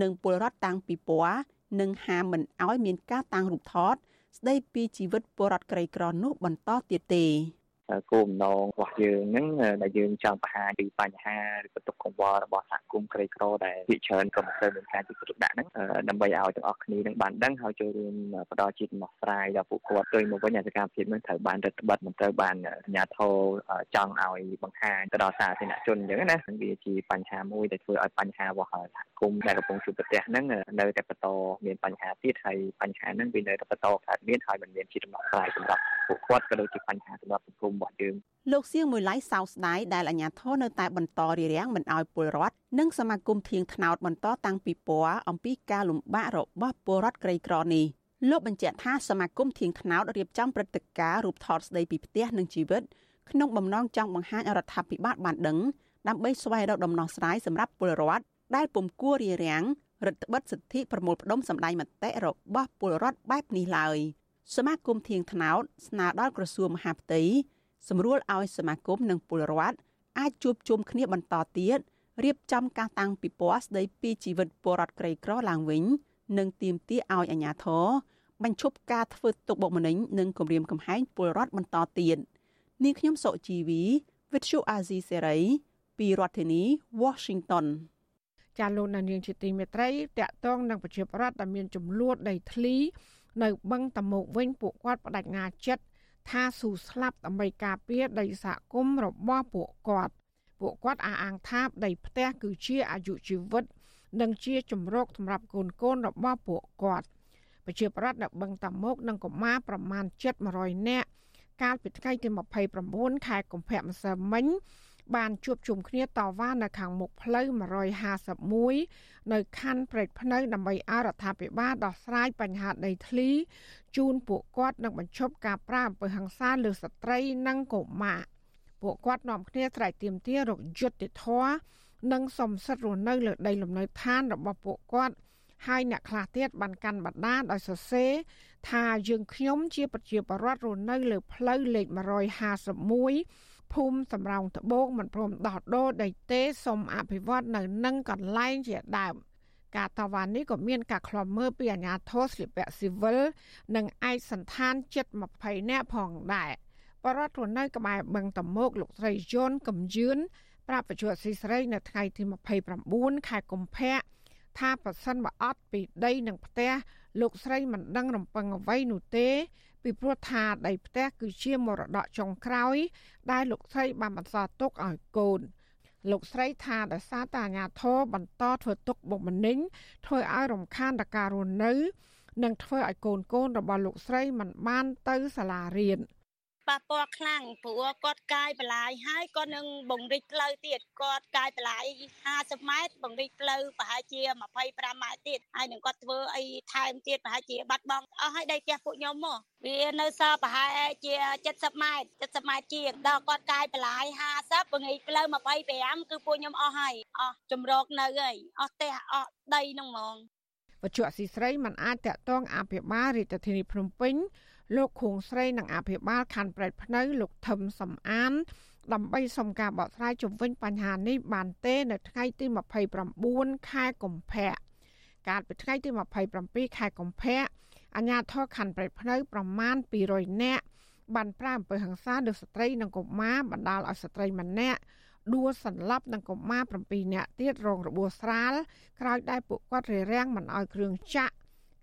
និងពលរដ្ឋតាំងពិព័រណ៍និងហាមមិនឲ្យមានការតាំងរូបថត ស្ដីពីជីវិតពលរដ្ឋក្រីក្រនោះបន្តទៀតទេ គោលបំណងរបស់យើងហ្នឹងដែលយើងចង់បង្ហាញពីបញ្ហាឬក៏ទុកកង្វល់របស់សហគមន៍ក្រីក្រដែលវិច្រើនក៏មិនសូវមានការជិះទុកដាក់ហ្នឹងដើម្បីឲ្យទាំងអស់គ្នានឹងបានដឹងហើយចូលរួមផ្ដល់ជាដំណោះស្រាយដល់ពួកគាត់ទៅមកវិញអាសកម្មភាពហ្នឹងត្រូវបានរដ្ឋបတ်មិនត្រូវបានអាជ្ញាធរចង់ឲ្យបង្ហាញទៅដល់សាធារណជនអញ្ចឹងណាវាជាបញ្ហាមួយដែលធ្វើឲ្យបញ្ហារបស់សហគមន៍ដែលកំពុងជួបប្រទះហ្នឹងនៅតែបន្តមានបញ្ហាទៀតហើយបញ្ហាហ្នឹងវានៅតែបន្តកើតមានហើយមិនមានជាដំណោះស្រាយសម្រាប់ពួកគាត់ក៏ដូចជាបញ្ហាសម្រាប់សង្គមរបស់យើងលោកសៀងមួយឡៃសោស្ដាយដែលអាជ្ញាធរនៅតែបន្តរារាំងមិនឲ្យពលរដ្ឋនិងសមាគមធៀងថ្នោតបន្តតាំងពីពណ៌អំពីការលំបាករបស់ពលរដ្ឋក្រីក្រនេះលោកបញ្ជាក់ថាសមាគមធៀងថ្នោតរៀបចំព្រឹត្តិការណ៍រូបថតស្ដីពីផ្ទះនិងជីវិតក្នុងបំណងចង់បង្ហាញរដ្ឋាភិបាលបានដឹងដើម្បីស្វែងរកដំណោះស្រាយសម្រាប់ពលរដ្ឋដែលពុំគួររារាំងរដ្ឋបិទសិទ្ធិប្រមូលផ្ដុំសម្ដែងមតិរបស់ពលរដ្ឋបែបនេះឡើយសមាគមធៀងថ្នោតស្នើដល់ក្រសួងមហាផ្ទៃ សម្រួលឲ្យសមាគមនិងពលរដ្ឋអាចជួបជុំគ្នាបន្តទៀតរៀបចំការតាំងពិព័រណ៍ស្ដីពីជីវិតពលរដ្ឋក្រីក្រឡើងវិញ និងទាមទារឲ្យអាជ្ញាធរបញ្ឈប់ការធ្វើទុកបុកម្នេញនិងគំរាមកំហែងពលរដ្ឋបន្តទៀតនាងខ្ញុំសុជីវី With you Azizi Serai ពីរដ្ឋធានី Washington ចាលោកនាងជាទីមេត្រីតកតងនឹងប្រជាប្រដ្ឋដែលមានចំនួនដីធ្លី នៅបឹងតមោកវិញពួកគាត់បដិញ្ញាចិត្ត ថាស៊ូស្លាប់ដើម្បីការពារដីសហគមន៍របស់ពួកគាត់ពួកគាត់អះអាងថាដីផ្ទះគឺជាអាយុជីវិត និងជាជំរកសម្រាប់កូនកូនរបស់ពួកគាត់ប្រជាប្រដ្ឋនៅបឹងតាមុកនិងកុមារប្រមាណ700នាក់កាលពីថ្ងៃទី29ខែកុម្ភៈម្សិលមិញ បានជួបជុំគ្នាតវ៉ានៅខាងមុខផ្លូវ151នៅខណ្ឌព្រែកភ្នៅដើម្បីអរដ្ឋាភិបាលដោះស្រាយបញ្ហាដីធ្លីជូនពួកគាត់និងបញ្ឈប់ការប្រាអំពើហិង្សាលើស្ត្រីនិងកុមារពួកគាត់នាំគ្នាស្រែកទាមទាររកយុត្តិធម៌និងសំសិទ្ធរស់នៅលើដីលំនៅឋានរបស់ពួកគាត់ហើយអ្នកខ្លះទៀតបានកាន់បដាដោយសរសេរថាយើងខ្ញុំជាប្រជាពលរដ្ឋរស់នៅលើផ្លូវលេខ151 ភូមិសំរោងត្បូងមិនព្រមដោះដូរដីទេសូមអភិវឌ្ឍនៅនឹងកន្លែងជាដើមការតវ៉ានេះក៏មានការខ្លំមើលពីអាជ្ញាធរស្លៀកពាក់ស៊ីវិលនិងឯកសន្តានជិត20នាក់ផងដែរបរដ្ឋរនៅក្បែរបឹងតមោកលោកស្រីយន់កំយឿនប្រាប់បច្ចុប្បន្នស៊ីស្រីនៅថ្ងៃទី29ខែកុម្ភៈថាប្រសិនបើអត់ពីដីនិងផ្ទះលោកស្រីមិនដឹងរំពឹងអ្វីនោះទេ ពីព្រោះថាដីផ្ទះគឺជាមរតកចុងក្រោយ ដែលលោកស្រីបានបន្សល់ទុកឲ្យកូនលោកស្រីថាដោយសារតែអាញាធរបន្តធ្វើទុកបុកម្នេញធ្វើឲ្យរំខានដល់ការរស់នៅ និងធ្វើឲ្យកូនកូនរបស់លោកស្រីមិនបានទៅសាលារៀន។ ប៉ះពាល់ខ្លាំងព្រោះគាត់កាយបន្លាយហើយគាត់នឹងបង្រិចផ្លូវទៀតគាត់កាយបន្លាយ50ម៉ែត្របង្រិចផ្លូវប្រហែលជា25ម៉ែត្រទៀតហើយនឹងគាត់ធ្វើអីថែមទៀតប្រហែលជាបាត់បង់អស់ហើយដីផ្ទះពួកខ្ញុំមកវានៅសល់ប្រហែលជា70ម៉ែត្រ70ម៉ែត្រជាងដល់គាត់កាយបន្លាយ50បង្រិចផ្លូវ25គឺពួកខ្ញុំអស់ហើយអស់ជំរកនៅហើយអស់ផ្ទះអស់ដីហ្នឹងហ្មងវត្ថុអសីស្រីមិនអាចតាក់ទងអភិបាលរាជធានីភ្នំពេញ លោកខួងស្រីនិងអភិបាលខណ្ឌប្រែកភ្នៅ លោកថឹមសំអាន ដើម្បីសុំការបកស្រាយជំវិញបញ្ហានេះបានទេ នៅថ្ងៃទី29ខែកុម្ភៈកាលពីថ្ងៃទី27ខែកុម្ភៈអាជ្ញាធរខណ្ឌប្រែកភ្នៅប្រមាណ200នាក់បានប្រាអំពើហិង្សាលើស្ត្រីនិងកុមារបណ្ដាលឲ្យស្ត្រីម្នាក់ដួលសន្លប់និងកុមារ7នាក់ទៀតរងរបួសស្រាលក្រោយដែលពួកគាត់រារាំងមិនឲ្យគ្រឿងចាក់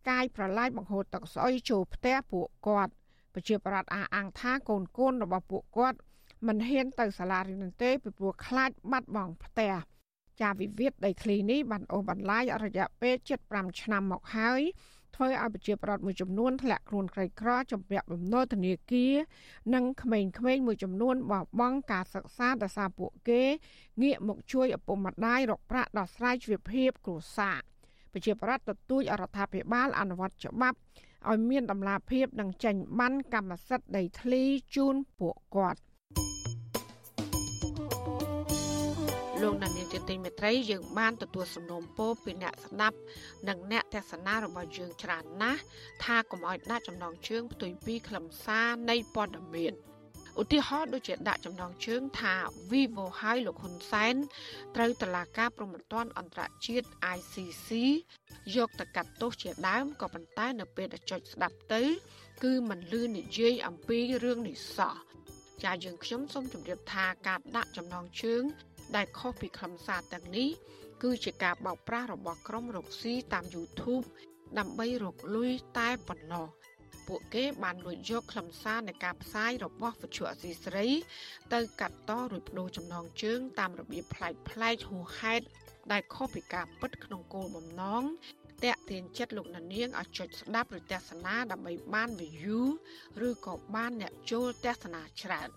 កាយប្រឡាយបង្ហូរទឹកស្អុយចូលផ្ទះពួកគាត់ប្រជាប្រដ្ឋអះអាងថាកូនកូនរបស់ពួកគាត់មិនហ៊ានទៅសាលារៀនទេពីព្រោះខ្លាចបាត់បង់ផ្ទះចាវិវាទដីធ្លីនេះបានអូសបន្លាយរយៈពេល75ឆ្នាំមកហើយធ្វើឲ្យប្រជាប្រដ្ឋមួយចំនួនធ្លាក់ខ្លួនក្រីក្រចំពាក់បំណុលធនាគារនិងក្មេងៗមួយចំនួនបោះបង់ការសិក្សាដោយសារពួកគេងាកមកជួយឪពុកម្ដាយរកប្រាក់ដោះស្រាយជីវភាពគ្រួសារ ប្រជាប្រដ្ឋទទូចអរដ្ឋាភិបាលអនុវត្តច្បាប់ឲ្យមានដំណាភាពនិងចេញបានកម្មសិទ្ធិដីធ្លីជូនពួកគាត់លោកដានៀងជាទីមេត្រីយើងបានទទួលសំណូមពរពីអ្នកស្ដាប់និងអ្នកទស្សនារបស់យើងច្រើនណាស់ថាកុំឲ្យដាក់ចំណងជើងផ្ទុយពីខ្លឹមសារនៃព័ត៌មាន។ ឧទាហរណ៍ដូចជាដាក់ចំណងជើងថា Vivo ហើយលោកហ៊ុនសែនត្រូវតឡាការប្រំពន្ធអន្តរជាតិ ICC យកទៅកាត់ទោសជាដើមក៏ប៉ុន្តែនៅពេលដែលចុចស្ដាប់ទៅ គឺមិនលឺនិយាយអំពីរឿងនេះសោះចាយើងខ្ញុំសូមជម្រាបថាការដាក់ចំណងជើង ដែលខុសពីខ្លឹមសារទាំងនេះគឺជាការបោកប្រាស់របស់ក្រុមរកស៊ីតាម YouTube ដើម្បីរកលុយតែប៉ុណ្ណោះ ពួកគេបានលួចយកខ្លឹមសារនៃការផ្សាយរបស់វិទ្យុអសីស្រី ទៅកាត់តរួចបដូរចំណងជើង តាមរបៀបប្លែកប្លែកហួសហេតុដែលខុសពីការពិតក្នុងគោលបំណងតាក់ទាញចិត្តលោកនាងឲ្យចុចស្ដាប់ឬទស្សនាដើម្បីបាន view ឬក៏បានអ្នកចូលទស្សនាច្រើន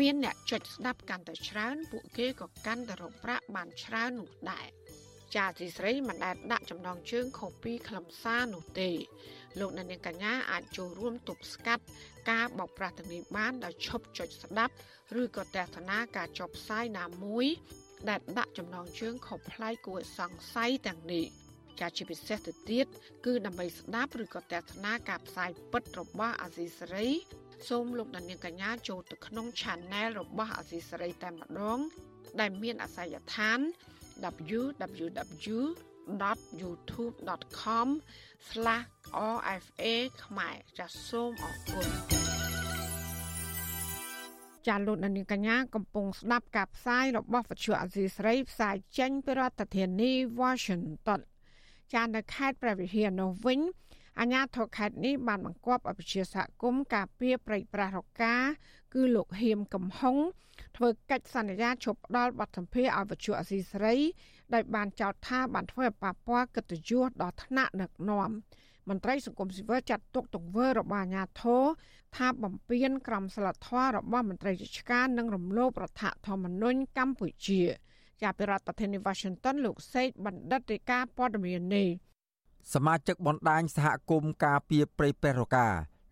មានអ្នកចុចស្ដាប់កាន់តែច្រើន ពួកគេក៏កាន់តែរកប្រាក់បានច្រើននោះដែរចាទីស្រីមិនដែលដាក់ចំណងជើងខុសពីខ្លឹមសារនោះទេ លោកអ្នកនាងកញ្ញាអាចចូលរួមទប់ស្កាត់ការបោកប្រាស់ទាំងនេះបានដោយឈប់ចុចស្ដាប់ឬក៏ទស្សនាការចុះផ្សាយណាមួយ ដែលដាក់ចំណងជើងខុសប្លែកគួរសង្ស័យទាំងនេះចាជាពិសេសទៅទៀតគឺដើម្បីស្ដាប់ឬក៏ទស្សនាការផ្សាយពិតរបស់អាស៊ីសេរីសូមលោកអ្នកនាងកញ្ញាចូលទៅក្នុង Channel របស់អាស៊ីសេរីតែម្ដង ដែលមានអាសយដ្ឋាន www www.youtube.com/rfa ខ្មែរចាសសូមអរគុណចាលោកនាងកញ្ញាកំពុងស្ដាប់ការផ្សាយរបស់វិទ្យុអាស៊ីស្រីផ្សាយចេញពីរដ្ឋធានី Washington ចានៅខេត្តព្រះវិហារនោះវិញ អាញាធរខេត្តនេះបានបង្គាប់ឲ្យប្រជាសហគមន៍ការពារប្រៃប្រាស់រកាគឺលោកហៀមកំហុងធ្វើកិច្ចសន្យាឈប់ផ្ដល់បទសម្ភារឲ្យវិទ្យុអសីសេរីដោយបានចោទថាបានធ្វើឲ្យប៉ះពាល់កិត្តិយសដល់ថ្នាក់ដឹកនាំមន្ត្រីសង្គមស៊ីវិលចាត់ទុកទង្វើរបស់អាញាធរថាបំពានក្រមសីលធម៌របស់មន្ត្រីរាជការនិងរំលោភរដ្ឋធម្មនុញ្ញកម្ពុជា ជាប្រធានាធិបតី Washington លោកសេកបណ្ឌិតរាជការព័ត៌មាននេះ សមាជិកបណ្ដាញសហគមន៍ការពារព្រៃប្រេះរកា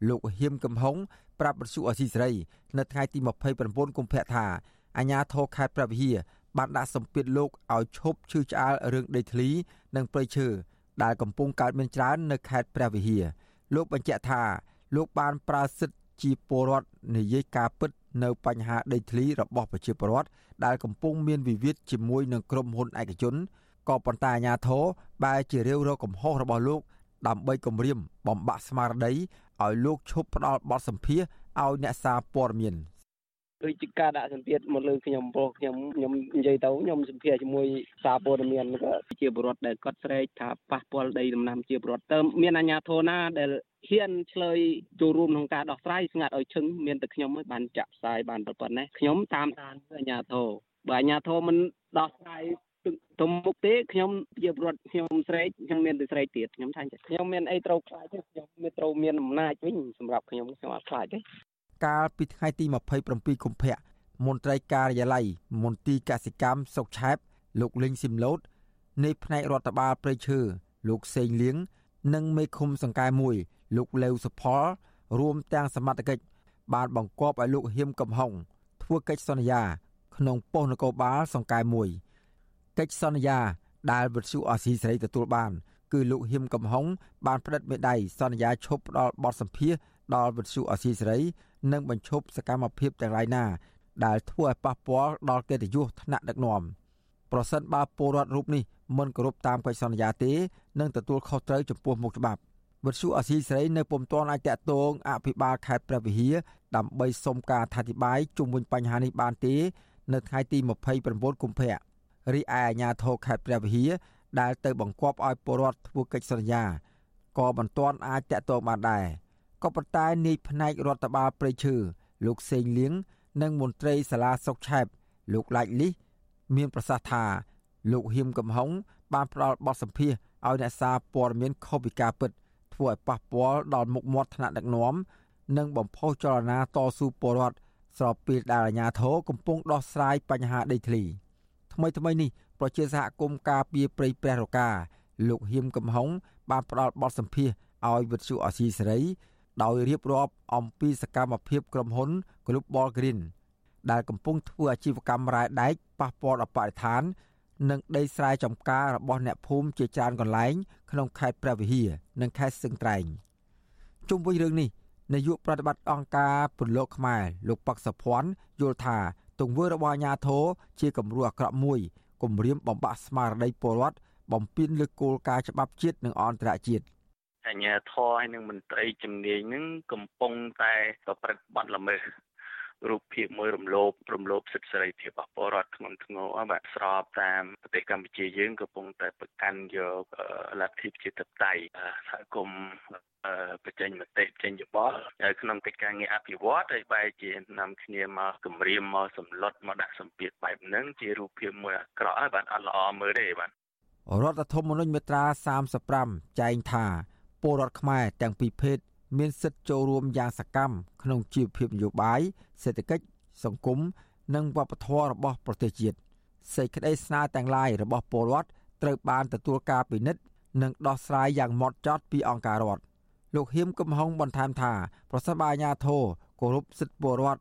លោកហ៊ៀមកំហុងប្រាប់បទសុអសីសេរី នៅថ្ងៃទី29កុម្ភៈថាអាញាធរខេត្តព្រះវិហារបានដាក់សម្ពាធលោកឲ្យឈប់ឈឺឆ្អាលរឿងដីធ្លី និងព្រៃឈើដែលកំពុងកើតមានច្រើននៅខេត្តព្រះវិហារលោកបញ្ជាក់ថា លោកបានប្រើសិទ្ធិជាពលរដ្ឋនិយាយការពិតនៅបញ្ហាដីធ្លីរបស់ប្រជាពលរដ្ឋដែលកំពុងមានវិវាទជាមួយនឹងក្រុមហ៊ុនឯកជន ក៏ប៉ុន្តែអាញាធរបែរជារាវរកកំហុសរបស់លោក ដើម្បីគម្រាមបំបាក់ស្មារតីឲ្យលោកឈប់ផ្ដល់បទសម្ភាសឲ្យអ្នកសារព័ត៌មានដូចជាការដាក់សម្ពាធមកលើខ្ញុំព្រោះខ្ញុំខ្ញុំនិយាយទៅខ្ញុំសម្ភារជាមួយសារព័ត៌មានក៏ជាបរិវត្តដែលគាត់ស្រែកថាប៉ះពាល់ដីដំណាំជាបរិវត្តតើមានអាជ្ញាធរណាដែលហ៊ានឆ្លើយចូលរួមក្នុងការដោះស្រាយស្ងាត់ឲ្យឈឹងមានតែខ្ញុំឯងបានចាក់ផ្សាយបានប៉ុណ្ណេះខ្ញុំតាមដានអាជ្ញាធរបើអាជ្ញាធរមិនដោះស្រាយ ទៅមុខទេខ្ញុំជាប្រវត្តិខ្ញុំស្រែកខ្ញុំមានតែស្រែកទៀតខ្ញុំថាខ្ញុំមានអីត្រូវខ្លាចទេខ្ញុំមានត្រូវមានអំណាចវិញសម្រាប់ខ្ញុំខ្ញុំអត់ខ្លាចទេកាលពីថ្ងៃទី27កុម្ភៈមន្ត្រីការិយាល័យមន្ទីរកសិកម្មសុកឆែបលោកលីងស៊ីមឡូតនៃផ្នែករដ្ឋបាលព្រៃឈើលោកសេងលៀងនិងមេឃុំសង្កែមួយលោកលេវសុផល រួមទាំងសមត្ថកិច្ចបានបង្គាប់ឲ្យលោកហ៊ៀមកំហុងធ្វើកិច្ចសន្យា ក្នុងប៉ុស្តិ៍នគរបាលសង្កែមួយ កិច្ចសន្យាដែលវិទ្យុអាស៊ីសេរីទទួលបាន គឺលោកហ៊ឹមកំហុងបានផ្តិតមេដៃសន្យាឈប់ផ្ដល់បទសម្ភាសដល់វិទ្យុអាស៊ីសេរីនិងបញ្ឈប់សកម្មភាពទាំងឡាយណាដែលធ្វើឲ្យប៉ះពាល់ដល់កិត្តិយសថ្នាក់ដឹកនាំប្រសិនបើពលរដ្ឋរូបនេះមិនគោរពតាមកិច្ចសន្យាទេនឹងទទួលខុសត្រូវចំពោះមុខច្បាប់វិទ្យុអាស៊ីសេរីនៅពុំទាន់អាចតតងអភិបាលខេត្តព្រះវិហារដើម្បីសុំការអធិប្បាយជុំវិញបញ្ហានេះបានទេ នៅថ្ងៃទី29កុម្ភៈ រីឯអាជ្ញាធរខេត្តព្រះវិហារដែលទៅបង្គាប់ឲ្យពលរដ្ឋធ្វើកិច្ចសន្យាក៏មិនទាន់អាចតាក់ទងបានដែរក៏ប៉ុន្តែនាយផ្នែករដ្ឋបាលព្រៃឈើលោកសេងលៀងនិងមន្ត្រីសាលាសុកឆែបលោកឡាច់លីសមានប្រសាសន៍ថា លោកហ៊ីមកំហុងបានផ្ដល់បទសម្ភាសឲ្យអ្នកសារព័ត៌មានខុសពីការពិតធ្វើឲ្យប៉ះពាល់ដល់មុខមាត់ថ្នាក់ដឹកនាំនិងបំផុសចលនាតស៊ូពលរដ្ឋស្របពេលដែលអាជ្ញាធរកំពុងដោះស្រាយបញ្ហាដីធ្លី។ ថ្មីថ្មីនេះប្រជាសហគមន៍ការពារព្រៃព្រះរកាលោកហ៊ៀមកំហុងបានផ្ដល់បទសម្ភាសឲ្យវិទ្យុអស៊ីសេរីដោយរៀបរាប់អំពីសកម្មភាពក្រុមហ៊ុន Global Green ដែលកំពុងធ្វើអាជីវកម្មរ៉ែដែកប៉ះពាល់ដល់បរិស្ថាន និងដីស្រែចម្ការរបស់អ្នកភូមិជាច្រើនកន្លែងក្នុងខេត្តព្រះវិហារនិងខេត្តស្ទឹងត្រែងជុំវិញរឿងនេះនាយកប្រតិបត្តិអង្គការពលលោកខ្មែរលោកប៉ាក់សុភ័ណ្ឌយល់ថា ទង្វើរបស់អាញាធរជាគំរូអាក្រក់មួយគំរាមបំបាក់ស្មារតីពលរដ្ឋបំពេញលើគោលការណ៍ច្បាប់ជាតិនិងអន្តរជាតិអញ្ញាធរហើយនឹងមន្ត្រីជំនាញនឹងកំពុងតែប្រព្រឹត្តបទល្មើស រូបភាពមួយរំលោភរំលោភសិទ្ធិសេរីភាពរបស់ពលរដ្ឋធ្ងន់ធ្ងរបាទស្របតាមប្រទេសកម្ពុជាយើងកំពុងតែប្រកាន់យកលទ្ធិប្រជាធិបតេយ្យសហគមន៍បញ្ចេញមតិចេញយោបល់ក្នុងកិច្ចការងារអភិវឌ្ឍហើយបែរជានាំគ្នាមកគម្រាមមកសម្លុតមកដាក់សម្ពាធបែបហ្នឹងជារូបភាពមួយអាក្រក់ហើយបាទអត់ល្អមើលទេបាទរដ្ឋធម្មនុញ្ញមាត្រា35ចែងថាពលរដ្ឋខ្មែរទាំងពីរភេទ មានសិទ្ធិចូលរួមយ៉ាងសកម្មក្នុងជីវភាពនយោបាយសេដ្ឋកិច្ចសង្គមនិងវប្បធម៌របស់ប្រទេសជាតិសេចក្តីស្នើទាំងឡាយរបស់ពលរដ្ឋត្រូវបានទទួលការពិនិត្យនិងដោះស្រាយយ៉ាងម៉ត់ចត់ពីអង្គការរដ្ឋលោកហ៊ៀមកំហុងបន្ថែមថាប្រសិនបើអាជ្ញាធរគោរពសិទ្ធិពលរដ្ឋ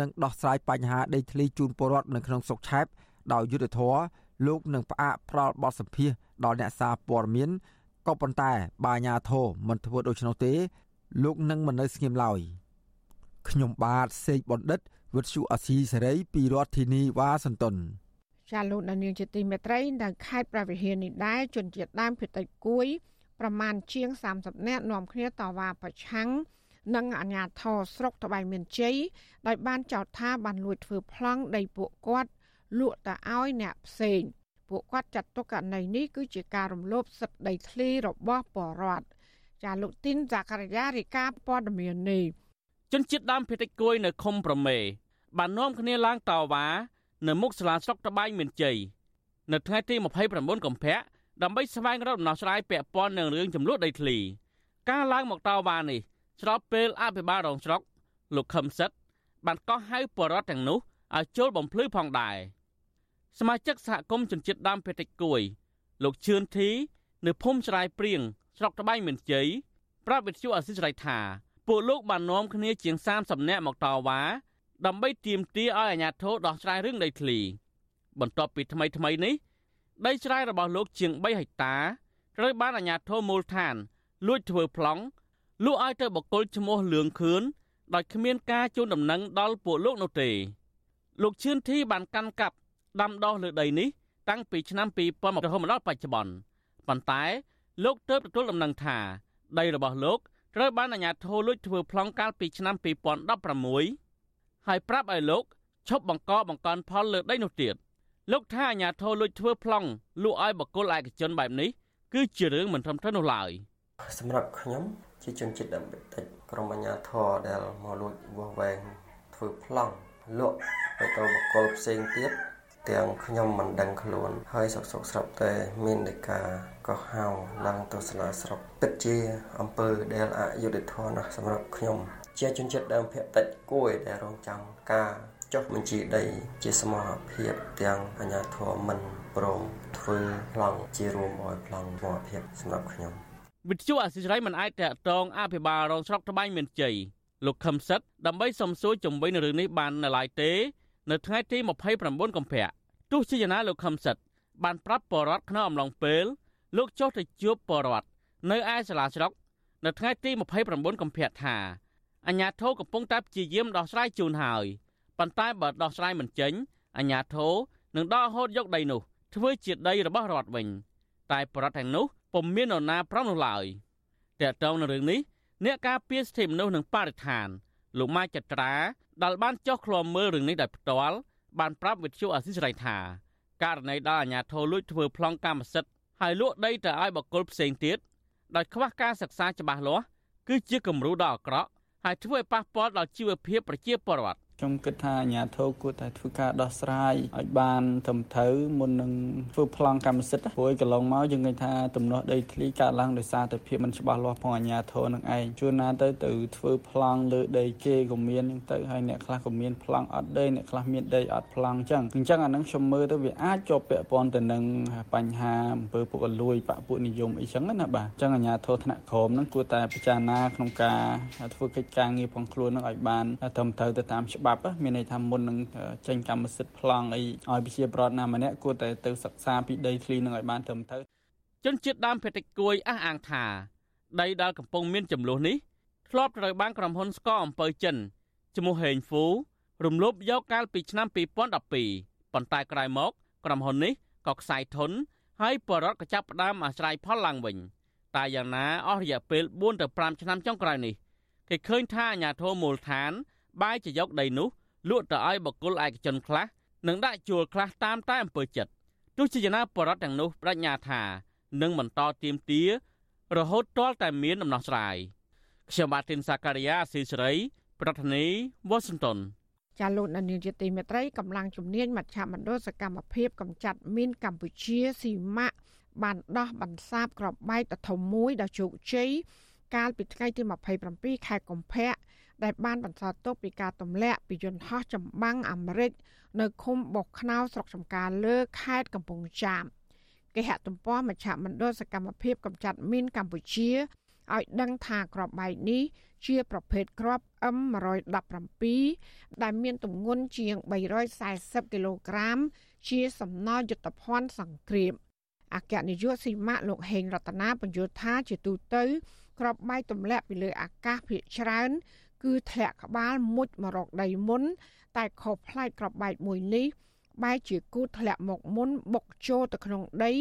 និងដោះស្រាយបញ្ហាដីធ្លីជូនពលរដ្ឋនៅក្នុងស្រុកឆែបដោយយុត្តិធម៌លោកនឹងផ្អាកផ្ដាល់បទសម្ភាសដល់អ្នកសារព័ត៌មានក៏ប៉ុន្តែបើអាជ្ញាធរមិនធ្វើដូច្នោះទេ លោកនឹងមិននៅស្ងៀមឡើយខ្ញុំបាទសេកបណ្ឌិតវិទ្យុអាស៊ីសេរីពីរដ្ឋធានីវ៉ាស៊ីនតោនចាលោកដានៀងជាទីមេត្រីនៅខេត្តប្រវត្តិហានេះដែរជនជាតិដើមភាគតិចគួយប្រមាណជាង30នាក់នាំគ្នាតវ៉ាប្រឆាំងនិងអាជ្ញាធរស្រុកត្បៃមានជ័យដោយបានចោទថាបានលួចធ្វើប្លង់ដីពួកគាត់លក់ទៅឲ្យអ្នកផ្សេងពួកគាត់ចាត់ទុកករណីនេះគឺជាការរំលោភសិទ្ធិដីធ្លីរបស់ពលរដ្ឋ ចាលោកទីនសាករាយារីកាព័ត៌មាននេះជនជាតិដើមភាគតិចគួយនៅឃុំប្រមេ បាននាំគ្នាឡើងតវ៉ានៅមុខសាលាស្រុកត្បែងមានជ័យនៅថ្ងៃទី29កុម្ភៈដើម្បីស្វែងរកដំណោះស្រាយពាក់ព័ន្ធនឹងរឿងចំនួនដីធ្លី ការឡើងមកតវ៉ានេះស្របពេលអភិបាលរងស្រុក លោកខឹមសិតបានកោះហៅបរដ្ឋទាំងនោះឲ្យចូលបំភ្លឺផងដែរសមាជិកសហគមន៍ជនជាតិដើមភាគតិចគួយ លោកជឿនធី នៅភូមិច្រាយព្រៀង ស្រុកត្បែងមានជ័យប្រាប់វិទ្យុអសិរ័យថាពួកលោកបាននាំគ្នាជាង30នាក់មកតវ៉ាដើម្បីទាមទារឲ្យអាជ្ញាធរដោះស្រាយរឿងដីធ្លី បន្ទាប់ពីថ្មីថ្មីនេះដីស្រែរបស់លោកជាង3ហិកតាត្រូវបានអាជ្ញាធរមូលដ្ឋានលួចធ្វើប្លង់លក់ឲ្យទៅបកគលឈ្មោះលឿងខឿនដោយគ្មានការជូនដំណឹងដល់ពួកលោកនោះទេលោកឈឿនធីបានកាន់កាប់ដាំដុះលើដីនេះ តាំងពីឆ្នាំ2000រហូតមកដល់បច្ចុប្បន្នប៉ុន្តែ លោកទើបទទួលដំណឹងថាដីរបស់លោកត្រូវបានអាជ្ញាធរលួចធ្វើប្លង់កាលពីឆ្នាំ2016ហើយប្រាប់ឲ្យលោកឈប់បង្កបង្កើនផលលើដីនោះទៀតលោកថាអាជ្ញាធរលួចធ្វើប្លង់លក់ឲ្យបកគលឯកជនបែបនេះគឺជារឿងមិនត្រឹមត្រូវនោះឡើយសម្រាប់ខ្ញុំជាជនជាតិដើមតិចក្រុមអាជ្ញាធរដែលមកលួចវាស់វែងធ្វើប្លង់លក់ទៅទៅបកគលផ្សេងទៀត ទាំងខ្ញុំមិនដឹងខ្លួន ហើយសុកសុកស្រាប់តែមាននៃការកោះហៅឡើងទៅសាលាស្រុកពិតជាអំពើដែលអយុត្តិធម៌ណាស់សម្រាប់ខ្ញុំជាជនជាតិដើមភាគតិចគួយដែលរងចាំការចុះបញ្ជីដី ជាសមរភាពទាំងអាជ្ញាធរមិនព្រមធ្វើប្លង់ជារួមឲ្យប្លង់សមរភាពសម្រាប់ខ្ញុំវិទ្យុអសិរ័យមិនអាចតតងអភិបាលរងស្រុកត្បែងមានជ័យលោកខឹមសិតដើម្បីសំសួរជំវិញនឹងរឿងនេះបាននៅឡើយទេ នៅថ្ងៃទី29កុម្ភៈទោះជាយ៉ាងណាលោកខឹមសិតបានប្រាប់បរដ្ឋក្នុងអំឡុងពេលលោកចុះទៅជួបបរដ្ឋនៅឯសាលាស្រុកនៅថ្ងៃទី29កុម្ភៈថាអញ្ញាធិកំពុងតែព្យាយាមដោះស្រាយជូនហើយប៉ុន្តែបើដោះស្រាយមិនចេញអញ្ញាធិនឹងដកហូតយកដីនោះធ្វើជាដីរបស់រដ្ឋវិញ តែបរដ្ឋទាំងនោះពុំមាននរណាប្រំនោះឡើយតើតើនៅរឿងនេះអ្នកការពារសិទ្ធិមនុស្សនិងបរិស្ថាន លោកម៉ាចត្រាដែលបានចុះឃ្លាំមើលរឿងនេះដោយផ្ទាល់បានប្រាប់វិទ្យុអស៊ីសេរីថាករណីដល់អាជ្ញាធរលួចធ្វើប្លង់កម្មសិទ្ធិហើយលក់ដីទៅឲ្យបកគលផ្សេងទៀតដោយខ្វះការសិក្សាច្បាស់លាស់គឺជាគំរូដ៏អាក្រក់ហើយធ្វើឲ្យប៉ះពាល់ដល់ជីវភាពប្រជាពលរដ្ឋ ខ្ញុំគិតថាអាជ្ញាធរគួរតែធ្វើការដោះស្រាយឲ្យបានត្រឹមត្រូវមុននឹងធ្វើប្លង់កម្មសិទ្ធិព្រោះកន្លងមកយើងឃើញថាទំនាស់ដីធ្លីកើតឡើងដោយសារតែភាពមិនច្បាស់លាស់ផងអាជ្ញាធរនឹងឯងជួនណាទៅទៅធ្វើប្លង់លើដីគេក៏មានហ្នឹងទៅហើយអ្នកខ្លះក៏មានប្លង់អត់ដីអ្នកខ្លះមានដីអត់ប្លង់អញ្ចឹងអញ្ចឹងអានឹងខ្ញុំមើលទៅវាអាចជាប់ពាក់ព័ន្ធទៅនឹងបញ្ហាអំពើពុករលួយបពពួកនិយមអីចឹងណាបាទអញ្ចឹងអាជ្ញាធរថ្នាក់ក្រោមហ្នឹងគួរតែពិចារណាក្នុងការធ្វើកិច្ចការងារផងខ្លួននឹងឲ្យបានត្រឹមត្រូវទៅតាមច្បាប់ច្បាប់មានន័យថាមុននឹងចេញកម្មសិទ្ធិប្លង់អីឲ្យប្រជាប្រដ្ឋណាម្នាក់គួរតែទៅសិក្សាពីដីធ្លីនឹងឲ្យបានត្រឹមត្រូវជនជាតិដើមភាគតិចគួយអះអាងថាដីដែលកំពុងមានចំនួននេះធ្លាប់ត្រូវបានក្រុមហ៊ុនស្កអំពើចិនឈ្មោះហេងហ្វូរំលោភយកកាលពីឆ្នាំ2012ប៉ុន្តែក្រោយមកក្រុមហ៊ុននេះក៏ខ្សែធនហើយបរដ្ឋក៏ចាប់ផ្ដើមអាស្រ័យផលឡើងវិញតែយ៉ាងណាអស់រយៈពេល4ទៅ5ឆ្នាំចុងក្រោយនេះគេឃើញថាអាញាធរមូលដ្ឋាន បែរជាយកដីនោះលក់ទៅឲ្យបកគលឯកជនខ្លះនិងដាក់ជួលខ្លះតាមតែអំពើចិត្តទោះជាយ៉ាងណាបរដ្ឋទាំងនោះបញ្ញាថានឹងបន្តទៀមទារហូតទាល់តែមានដំណោះស្រាយខ្ញុំបាទទីនសាការីយ៉ាស៊ីសេរី ប្រធានីវ៉ាស៊ីនតោនចាលោកនាយកជាទីមេត្រីកម្លាំងជំនាញមជ្ឈមណ្ឌលសកម្មភាពកម្ចាត់មីនកម្ពុជាស៊ីម៉ាក់បានដោះបន្សាបក្របបែកដ៏ធំមួយដ៏ជោគជ័យកាលពីថ្ងៃទី27ខែកុម្ភៈ ដែលបានបន្សល់ទុកពីការទម្លាក់ពីយន្តហោះចម្បាំងអាមេរិកនៅឃុំបោះខ្នោស្រុកចំការលើខេត្តកំពង់ចាមគេហទំព័រមជ្ឈមណ្ឌលសកម្មភាពកម្ចាត់មីនកម្ពុជាឲ្យដឹងថាក្របបែកនេះជាប្រភេទគ្រាប់ M117 ដែលមានទម្ងន់ជាង340គីឡូក្រាម ជាសំណល់យុទ្ធភ័ណ្ឌសង្គ្រាមអគ្គនាយកស៊ីម៉ាក់លោកហេងរតនាបញ្យល់ថាជាទូទៅក្របបែកទម្លាក់ពីលើអាកាសភាគច្រើន គឺធ្លាក់ក្បាលមុជមករកដីមុន តែខុសប្លែកក្របបែកមួយនេះបែរជាគូធ្លាក់មកមុនបុកចូលទៅក្នុងដី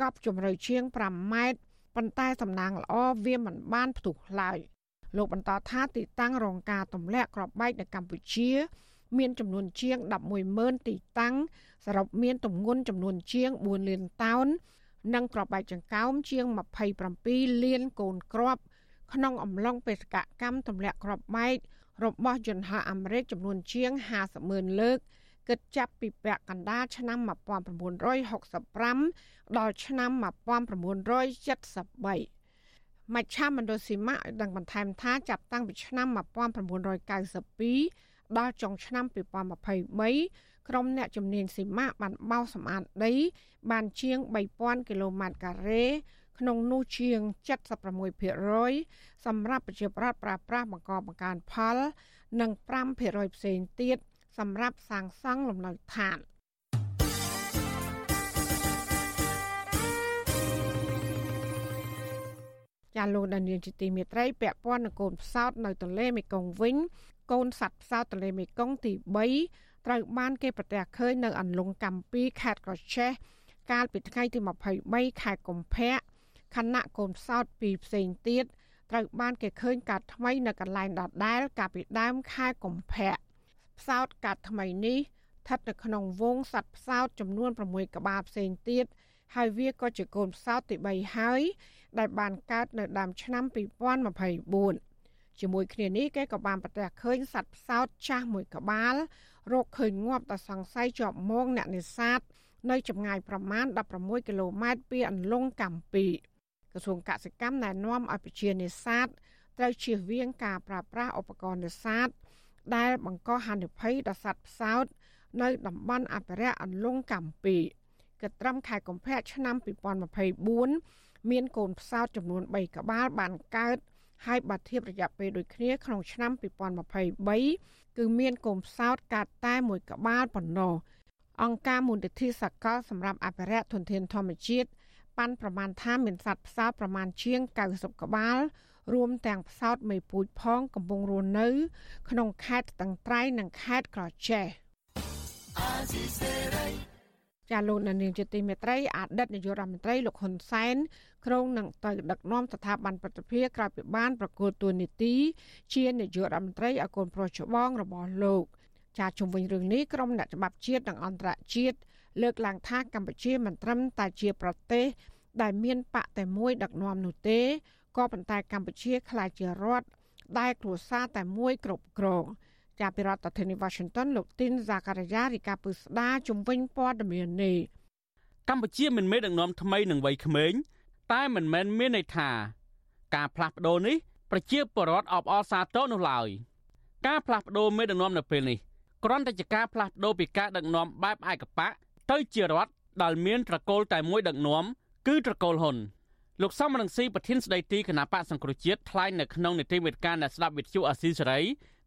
កប់ជម្រៅជាង5ម៉ែត្រប៉ុន្តែសំណាងល្អវាមិនបានផ្ទុះឡើយលោកបន្តថាទីតាំងរងការទម្លាក់ក្របបែកនៅកម្ពុជា មានចំនួនជាង110,000ទីតាំងសរុបមានទម្ងន់ចំនួនជាង4លានតោន និងក្របបែកចង្កោមជាង27លានកូនគ្រាប់ ក្នុងអំឡុងបេសកកម្មទម្លាក់គ្រាប់បែករបស់យន្តហោះអាមេរិកចំនួនជាង50ម៉ឺនលើកគិតចាប់ពីពាក់កណ្ដាលឆ្នាំ1965ដល់ឆ្នាំ1973មជ្ឈមណ្ឌលស៊ីម៉ាឲ្យដឹងបន្ថែមថាចាប់តាំងពីឆ្នាំ1992ដល់ចុងឆ្នាំ2023ក្រុមអ្នកជំនាញស៊ីម៉ាបានបោសសម្អាតដី បានជាង3000គីឡូម៉ែត្រការ៉េ ក្នុងនោះជាង76%សម្រាប់ប្រជាប្រដ្ឋប្រើប្រាស់បង្កបង្កើនផល និង5%ផ្សេងទៀតសម្រាប់សាងសង់លំនៅឋានចាលោកដានៀងជាទីមេត្រីពាក់ព័ន្ធនឹងកូនផ្សោតនៅទន្លេមេគង្គវិញកូនសត្វផ្សោតទន្លេមេគង្គទី3ត្រូវបានគេប្រទះឃើញនៅអន្លង់កម្ពីខេត្តក្រចេះកាលពីថ្ងៃទី23ខែកុម្ភៈ ខណៈកូនផ្សោតពីរផ្សេងទៀតត្រូវបានគេឃើញកាត់ថ្មីនៅកន្លែងដដែលកាលពីដើមខែកុម្ភៈផ្សោតកាត់ថ្មីនេះស្ថិតនៅក្នុងវងសត្វផ្សោតចំនួន6ក្បាលផ្សេងទៀតហើយវាក៏ជាកូនផ្សោតទី3ហើយ ដែលបានកើតនៅដើមឆ្នាំ2024ជាមួយគ្នានេះគេក៏បានប្រទះឃើញសត្វផ្សោតចាស់មួយក្បាលរកឃើញងាប់ដល់សង្ស័យជាប់មងអ្នកនេសាទនៅចម្ងាយប្រមាណ16គីឡូម៉ែត្រពីអន្លង់កម្ពុជា ក្រសួងកសិកម្មណែនាំឲ្យប្រជានេសាទត្រូវជៀសវាងការប្រើប្រាស់ឧបករណ៍នេសាទដែលបង្កហានិភ័យដល់សត្វផ្សោតនៅតំបន់អភិរក្សអន្លង់កម្ពុជាកត្រឹមខែកុម្ភៈឆ្នាំ2024មានកូនផ្សោតចំនួន3ក្បាលបានកើតហើយបើធៀបរយៈពេលដូចគ្នាក្នុងឆ្នាំ2023គឺមានកូនផ្សោតកើតតែមួយក្បាលប៉ុណ្ណោះអង្គការមូលនិធិសកលសម្រាប់អភិរក្សធនធានធម្មជាតិ ប៉ាន់ប្រមាណថាមានសត្វផ្សោតប្រមាណជាង90ក្បាល រួមទាំងផ្សោតមេពូជផងកំពុងរស់នៅ ក្នុងខេត្តស្ទឹងត្រែងនិងខេត្តក្រចេះចាលោកនាងជាទីមេត្រីអតីតនាយករដ្ឋមន្ត្រីលោកហ៊ុនសែនក្រុងនឹងទៅដឹកនាំស្ថាប័នប្រតិភិក្រោយពីបានប្រកួតទួនាទី ជានាយករដ្ឋមន្ត្រីឲ្យកូនប្រុសច្បងរបស់លោក ចាជំវិញរឿងនេះក្រុមអ្នកច្បាប់ជាតិនិងអន្តរជាតិ លើកឡើងថាកម្ពុជាមិនត្រឹមតែជាប្រទេសដែលមានបកតែមួយដឹកនាំនោះទេក៏ប៉ុន្តែកម្ពុជាក្លាយជារដ្ឋដែលគ្រួសារតែមួយគ្រប់គ្រងចាប់ពីរដ្ឋធានី Washington លោកទីនសាការីយ៉ារីកាពឹស្ដាជំវិញព័ត៌មាននេះកម្ពុជាមិនមែនដឹកនាំថ្មីនឹងវ័យក្មេងតែមិនមែនមានន័យថា ការផ្លាស់ប្ដូរនេះប្រជាពលរដ្ឋអបអរសាទរនោះឡើយការផ្លាស់ប្ដូរមេដឹកនាំនៅពេលនេះគ្រាន់តែជាការផ្លាស់ប្ដូរពីការដឹកនាំបែបឯកបក ទៅជារដ្ឋដែលមានត្រកូលតែមួយដឹកនាំគឺត្រកូលហ៊ុនលោកសំរងស៊ីប្រធានស្ដីទីគណៈបកសង្គ្រោះជាតិថ្លែងនៅក្នុងនីតិវិទ្យាអ្នកស្ដាប់វិទ្យុអាស៊ីសេរី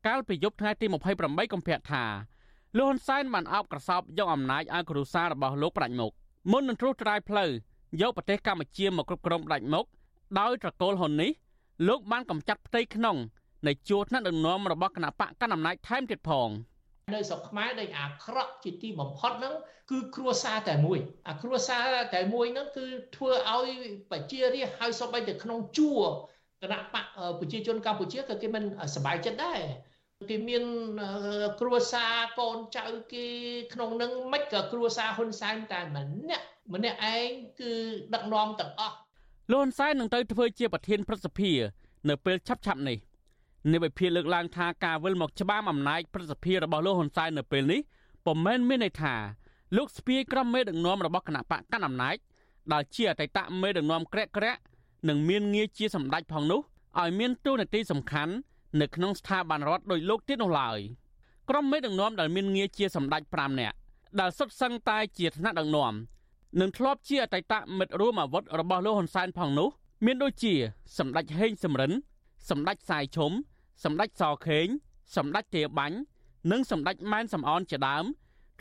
កាលពីយប់ថ្ងៃទី28កុម្ភៈថាលោកហ៊ុនសែនបានអោបក្រសោបយកអំណាចឲ្យគ្រួសាររបស់លោកប្រាច់មុខមុននឹងត្រួសត្រាយផ្លូវយកប្រទេសកម្ពុជាមកគ្រប់គ្រងផ្ដាច់មុខដោយត្រកូលហ៊ុននេះលោកបានកំចាត់ផ្ទៃក្នុងនៃជួរថ្នាក់ដឹកនាំរបស់គណៈបកកណ្ដាលអំណាចថែមទៀតផង។ នៅស្រុកខ្មែរដែលអាក្រក់ជាទីបំផុតហ្នឹងគឺគ្រួសារតែមួយអាគ្រួសារតែមួយហ្នឹងគឺធ្វើឲ្យប្រជារាស្ត្រហើយសូម្បីតែក្នុងជួរគណៈបកប្រជាជនកម្ពុជាក៏គេមិនសប្បាយចិត្តដែរគេមានគ្រួសារកូនចៅគេក្នុងនឹងមិនក៏គ្រួសារហ៊ុនសែនតែម្នាក់ម្នាក់ឯងគឺដឹកនាំទាំងអស់លោកហ៊ុនសែននឹងទៅធ្វើជាប្រធានព្រឹទ្ធសភា នៅពេលឆាប់ឆាប់ នេះនាយវិភាលើកឡើងថាការវិលមកច្បាមអំណាចប្រសិទ្ធភាពរបស់លោកហ៊ុនសែននៅពេលនេះពុំមែនមានន័យថាលោកស្ពាយក្រុមមេដឹកនាំរបស់គណៈបកកណ្ដាលអំណាចដែលជាអតីតមេដឹកនាំក្រាក់ក្រាក់និងមានងារជាសម្ដេចផងនោះឲ្យមានតួនាទីសំខាន់នៅក្នុងស្ថាប័នរដ្ឋដោយលោកទៀតនោះឡើយក្រុមមេដឹកនាំដែលមានងារជាសម្ដេច5នាក់ដែលសុទ្ធសឹងតែជាឋានៈដឹកនាំនិងធ្លាប់ជាអតីតមិត្តរួមអាវុធរបស់លោកហ៊ុនសែនផងនោះ មានដូចជា សម្ដេចហេងសំរិនសម្ដេចសាយឈុំ សម្ដេចសខេងសម្ដេចទាបាញ់និងសម្ដេចម៉ែនសំអនជាដើម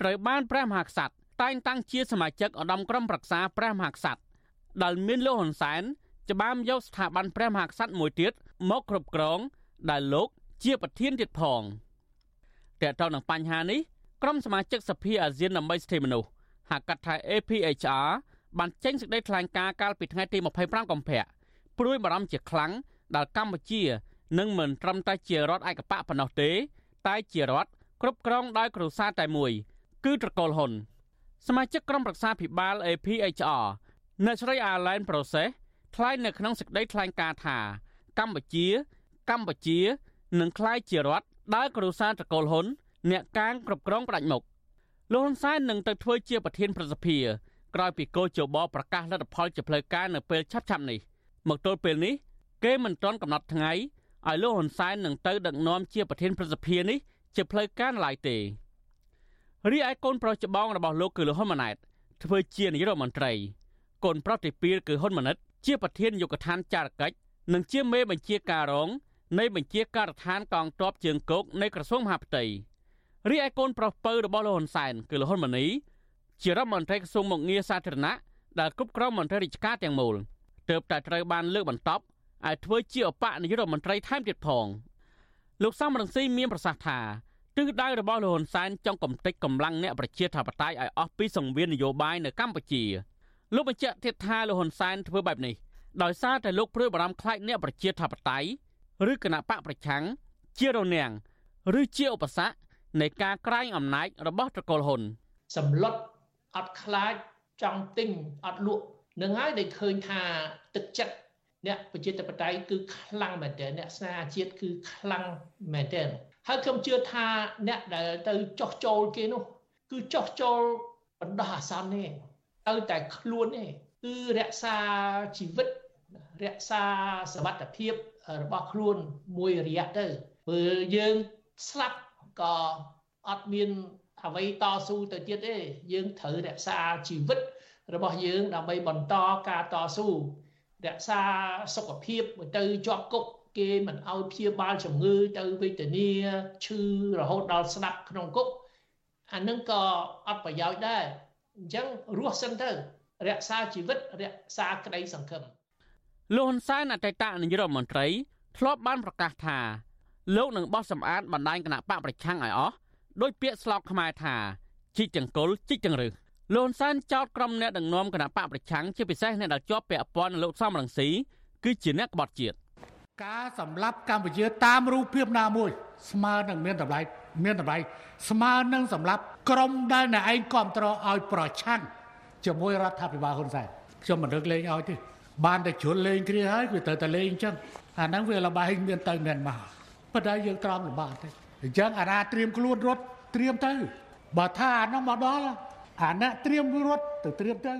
ត្រូវបានព្រះមហាក្សត្រតែងតាំងជាសមាជិកឧត្តមក្រុមប្រឹក្សាព្រះមហាក្សត្រដែលមានលោកហ៊ុនសែនច្បាមយកស្ថាប័នព្រះមហាក្សត្រមួយទៀតមកគ្រប់គ្រង ដែលលោកជាប្រធានទៀតផងតើតើនឹងបញ្ហានេះក្រុមសមាជិកសភាអាស៊ានដើម្បីសិទ្ធិមនុស្សហៅកាត់ថា APHR បានចេញសេចក្តីថ្លែងការណ៍កាលពីថ្ងៃទី25កុម្ភៈព្រួយបារម្ភជាខ្លាំងដែលកម្ពុជា នឹងមិនត្រឹមតែជារដ្ឋឯកបកប៉ុណ្ណោះទេ តែជារដ្ឋគ្រប់គ្រងដោយគ្រួសារតែមួយ គឺត្រកូលហ៊ុនសមាជិកក្រុមប្រឹក្សាភិបាល APHR អ្នកស្រី Alan Process ថ្លែងនៅក្នុងសេចក្តីថ្លែងការណ៍ថា កម្ពុជា កម្ពុជានឹងក្លាយជារដ្ឋដែលគ្រួសារត្រកូលហ៊ុនអ្នកកាងគ្រប់គ្រងផ្ដាច់មុខលោកហ៊ុនសែននឹងទៅធ្វើជាប្រធានប្រសិទ្ធិក្រោយពីកោជបប្រកាសលទ្ធផលជាផ្លូវការនៅពេលឆាប់ៗនេះមកទល់ពេលនេះ គេមិនទាន់កំណត់ថ្ងៃ ឲ្យលោកហ៊ុនសែននឹងទៅដឹកនាំជាប្រធានប្រសិទ្ធិនេះជាផ្លូវការឡើយទេរីឯកូនប្រុសច្បងរបស់លោកគឺលោកហ៊ុនម៉ាណែតធ្វើជានាយករដ្ឋមន្ត្រីកូនប្រុសទី2គឺហ៊ុនម៉ាណិត ជាប្រធានយុគឋានចារកិច្ចនិងជាមេបញ្ជាការរង នៃបញ្ជាការដ្ឋានកងទ័ពជើងគោកនៃក្រសួងមហាផ្ទៃរីឯកូនប្រុសពៅរបស់លោកហ៊ុនសែនគឺលោកហ៊ុនម៉ាណីជារដ្ឋមន្ត្រីក្រសួងមុខងារសាធារណៈដែលគ្រប់គ្រងមន្ត្រីរាជការទាំងមូលទើបតែត្រូវបានលើកបន្ត ឲ្យធ្វើជាអបនាយករដ្ឋមន្ត្រីថែមទៀតផងលោកសំរងស៊ីមានប្រសាសន៍ថាទិសដៅរបស់លោកហ៊ុនសែនចង់កំទេចកម្លាំងអ្នកប្រជាធិបតេយ្យឲ្យអស់ពីសង្វៀននយោបាយនៅកម្ពុជាលោកបញ្ជាក់ទៀតថាលោកហ៊ុនសែនធ្វើបែបនេះដោយសារតែលោកព្រួយបារម្ភខ្លាចអ្នកប្រជាធិបតេយ្យឬគណៈបកប្រឆាំងជារនាំងឬជាឧបសគ្គនៃការក្រាញអំណាចរបស់ត្រកូលហ៊ុនសម្លុតអត់ខ្លាចចង់ទិញអត់លក់នឹងហើយដែលឃើញថាទឹកចិត្ត អ្នកប្រជាធិបតេយ្យគឺខ្លាំងមែនទែនអ្នកស្នេហាជាតិគឺខ្លាំងមែនទែនហើយខ្ញុំជឿថាអ្នកដែលទៅចោះចូលគេនោះ គឺចោះចូលបណ្ដោះអាសន្នទេទៅតែខ្លួនទេគឺរក្សាជីវិតរក្សាសវត្ថភាពរបស់ខ្លួនមួយរយៈទៅព្រោះយើងស្លាប់ក៏អត់មានអ្វីតស៊ូទៅទៀតទេយើងត្រូវរក្សាជីវិតរបស់យើងដើម្បីបន្តការតស៊ូ រក្សាសុខភាពទៅជាប់គុកគេមិនឲ្យព្យាបាលជំងឺទៅវេទនាឈឺរហូតដល់ស្លាប់ក្នុងគុកអានឹងក៏អត់ប្រយោជន៍ដែរអញ្ចឹងរស់សិនទៅរក្សាជីវិតរក្សាក្តីសង្ឃឹមលោកហ៊ុនសែនអតីតនាយករដ្ឋមន្ត្រីធ្លាប់បានប្រកាសថាលោកនឹងបោះសម្អាតបណ្ដាញគណៈបកប្រឆាំងឲ្យអស់ដោយពាក្យស្លោកខ្មែរថាជីកចង្កុលជីកចង្រឹស លោកហ៊ុនសែនចោទក្រុមអ្នកដឹកនាំគណៈបកប្រឆាំងជាពិសេសអ្នកដែលជាប់ពាក់ព័ន្ធនឹងលោកសំរងស៊ីគឺជាអ្នកក្បត់ជាតិការសម្លាប់កម្ពុជាតាមរូបភាពណាមួយ ស្មើនឹងមានតម្លៃមានតម្លៃស្មើនឹងសម្លាប់ក្រុមដែលអ្នកឯងគ្រប់គ្រងឲ្យប្រឆាំងជាមួយរដ្ឋាភិបាលហ៊ុនសែនខ្ញុំមិនរឹកលេងឲ្យទេបានតែជ្រុលលេងគ្នាហើយវាត្រូវតែលេងអញ្ចឹងអាហ្នឹងវាលបែងមានទៅមានមកប៉ុន្តែយើងក្រំលំបាកទេអញ្ចឹងអាណាត្រៀមខ្លួនរត់ត្រៀមទៅបើថាអានោះមកដល់ អាណាត្រៀមរត់ទៅត្រៀមទៅ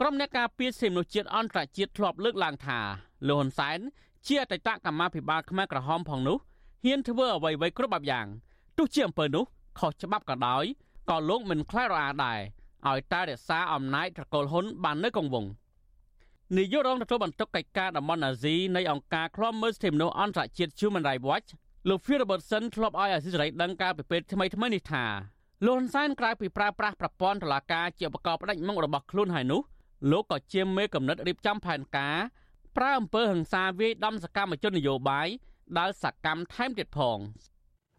ក្រុមអ្នកការពារសិទ្ធិមនុស្សជាតិអន្តរជាតិធ្លាប់លើកឡើងថាលោកហ៊ុនសែនជាអតីតកម្មាភិបាលខ្មែរក្រហមផងនោះហ៊ានធ្វើអ្វីៗគ្រប់បែបយ៉ាងទោះជាអំពើនោះខុសច្បាប់ក៏ដោយក៏លោកមិនខ្លាចរអាដែរឲ្យតែរក្សាអំណាចត្រកូលហ៊ុនបាននៅគង់វង្សនាយករងទទួលបន្ទុកកិច្ចការតំបន់អាស៊ីនៃអង្គការឃ្លាំមើលសិទ្ធិមនុស្សអន្តរជាតិ Human Rights Watch លោក Phil Robertson ធ្លាប់ឲ្យអាស៊ីសេរីដឹងការពិភេកថ្មីថ្មីនេះថា លោកហ៊ុនសែនក្រៅពីប្រើប្រាស់ប្រព័ន្ធតុលាការជាឧបករណ៍ផ្ដាច់មុខរបស់ខ្លួនហើយនោះលោកក៏ជាមេកំណត់រៀបចំផែនការប្រើអំពើហិង្សាវាយដំសកម្មជននយោបាយដែលសកម្មថែមទៀតផង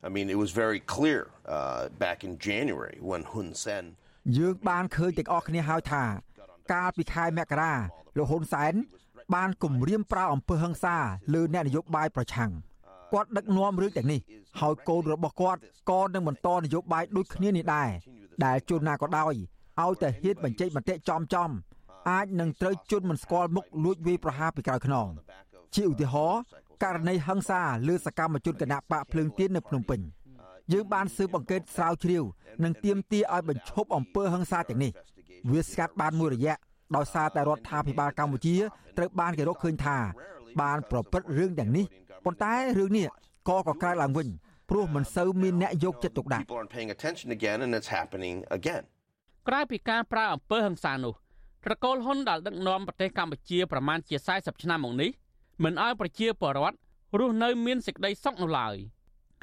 I mean it was very clear uh, back in January when Hun Sen យើងបានឃើញទាំងអស់គ្នាហើយថា កាលពីខែមករាលោកហ៊ុនសែនបានគម្រាមប្រើអំពើហិង្សាលើអ្នកនយោបាយប្រឆាំង គាត់ដឹកនាំរឿងទាំងនេះហើយកូនរបស់គាត់ក៏នឹងបន្តនយោបាយដូចគ្នានេះដែរដែលជួនណាក៏ដោយឲ្យតែហ៊ានបញ្ចេញមតិចំចំអាចនឹងត្រូវជន់មិនស្គាល់មុខលួចវាយប្រហារពីក្រៅខ្នងជាឧទាហរណ៍ករណីហិង្សាលើសកម្មជនគណៈបកភ្លើងទៀននៅភ្នំពេញយើងបានស៊ើបអង្កេតស្រាវជ្រាវនិងទាមទារឲ្យបញ្ឈប់អំពើហិង្សាទាំងនេះវាស្កាត់បានមួយរយៈដោយសារតែរដ្ឋាភិបាលកម្ពុជាត្រូវបានគេរកឃើញថាបានប្រព្រឹត្តរឿងទាំងនេះ ប៉ុន្តែរឿងនេះក៏កកើតឡើងវិញព្រោះមិនសូវមានអ្នកយកចិត្តទុកដាក់ក្រៅពីការប្រើអំពើហិង្សានោះត្រកូលហ៊ុនដែលដឹកនាំប្រទេសកម្ពុជាប្រមាណជា40ឆ្នាំមកនេះមិនអោយប្រជាពលរដ្ឋរស់នៅមានសេចក្តីសុខនោះឡើយ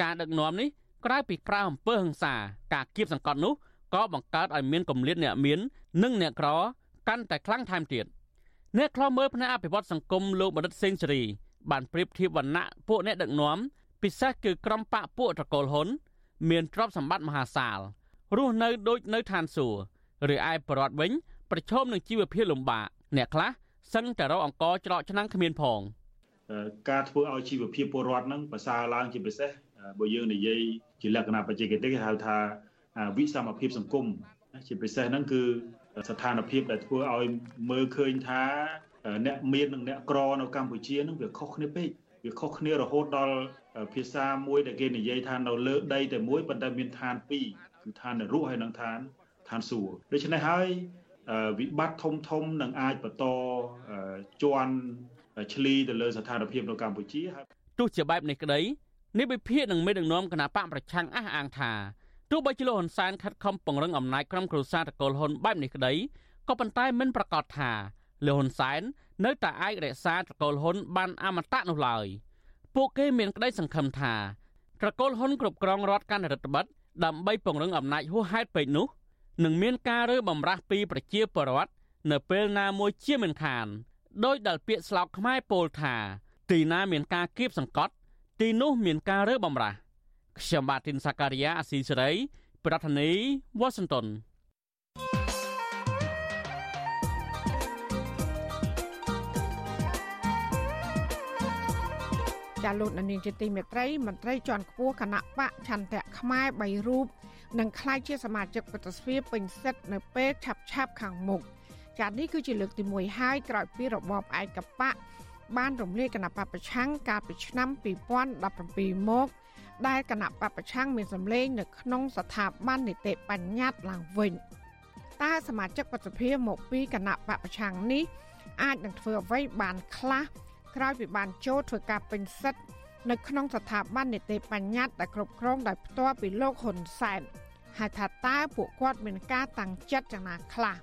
ការដឹកនាំនេះក្រៅពីប្រើអំពើហិង្សាការគៀបសង្កត់នោះក៏បង្កើតឲ្យមានគម្លាតអ្នកមាននិងអ្នកក្រកាន់តែខ្លាំងថែមទៀតអ្នកខ្លោមើលផ្នែកអភិវឌ្ឍសង្គមលោកបណ្ឌិតសេងសេរី បានប្រៀបធៀបវណ្ណៈពួកអ្នកដឹកនាំពិសេសគឺក្រុមបកពួកត្រកូលហ៊ុនមានទ្រព្យសម្បត្តិមហាសាលរស់នៅដូចនៅឋានសួគ៌ឬឯបរដ្ឋវិញ ប្រឈមនឹងជីវភាពលំបាកអ្នកខ្លះសឹងតែរកអង្គច្រកឆ្នាំងគ្មានផងការធ្វើឲ្យជីវភាពពលរដ្ឋនឹងប្រសើរឡើងជាពិសេសបើយើងនិយាយជាលក្ខណៈបច្ចេកទេសគេហៅថាវិសមភាពសង្គមជាពិសេសហ្នឹងគឺស្ថានភាពដែលធ្វើឲ្យមើលឃើញថា អ្នកមាននិងអ្នកក្រនៅកម្ពុជានឹងវាខុសគ្នាពេកវាខុសគ្នារហូតដល់ភាសាមួយដែលគេនិយាយថានៅលើដីតែមួយប៉ុន្តែមានឋានពីរគឺឋាននរកហើយនិងឋានឋានសួគ៌ដូច្នេះហើយវិបត្តិធំធំនឹងអាចបន្តជន់ឆ្លីទៅលើស្ថានភាពនៅកម្ពុជាហើយទោះជាបែបនេះក្តីនេះវិភាគនឹងមេដឹកនាំគណៈបកប្រឆាំងអះអាងថាទោះបីជាលោកហ៊ុនសែនខិតខំពង្រឹងអំណាចក្រុមគ្រួសារតកូលហ៊ុនបែបនេះក្តីក៏ប៉ុន្តែមិនប្រកាសថា លោកហ៊ុនសែននៅតែអាចរក្សាតកូលហ៊ុនបានអមតៈនោះឡើយពួកគេមានក្តីសង្ឃឹមថាតកូលហ៊ុនគ្រប់គ្រងរដ្ឋកាន់រដ្ឋបတ်ដើម្បីពង្រឹងអំណាចហួសហេតុពេកនោះនឹងមានការរើបំរាស់ពីប្រជាពលរដ្ឋនៅពេលណាមួយជាមិនខានដោយដែលពាក្យស្លោកខ្មែរពោលថា ទីណាមានការគៀបសង្កត់ ទីនោះមានការរើបំរាស់ខ្ញុំបាទទីនសាការីយ៉ាអស៊ីសេរី ប្រធានាធិបតី Washington ចាលោកនាងជាទីមេត្រីមន្ត្រីជាន់ខ្ពស់គណៈបកឆន្ទៈខ្មែរ3រូបនឹងក្លាយជាសមាជិកប្រតិស្វាពេញសិទ្ធនៅពេលឆាប់ឆាប់ខាងមុខចានេះគឺជាលើកទី1ហើយក្រោយពីរបបឯកបកបានរំលាយគណៈបពប្រឆាំងកាលពីឆ្នាំ2017មកដែលគណៈបពប្រឆាំងមានសម្លេងនៅក្នុងស្ថាប័ននីតិបញ្ញត្តិឡើងវិញតើសមាជិកប្រតិភិមកពីគណៈបពប្រឆាំងនេះអាចនឹងធ្វើអ្វីបានខ្លះ ក្រោយពីបានចូលធ្វើការពេញសិទ្ធនៅក្នុងស្ថាប័ននីតិបញ្ញត្តិដែលគ្រប់គ្រងដោយផ្ទាល់ពីលោកហ៊ុនសែនហើយថាតើពួកគាត់មានការតាំងចិត្តយ៉ាងណាខ្លះ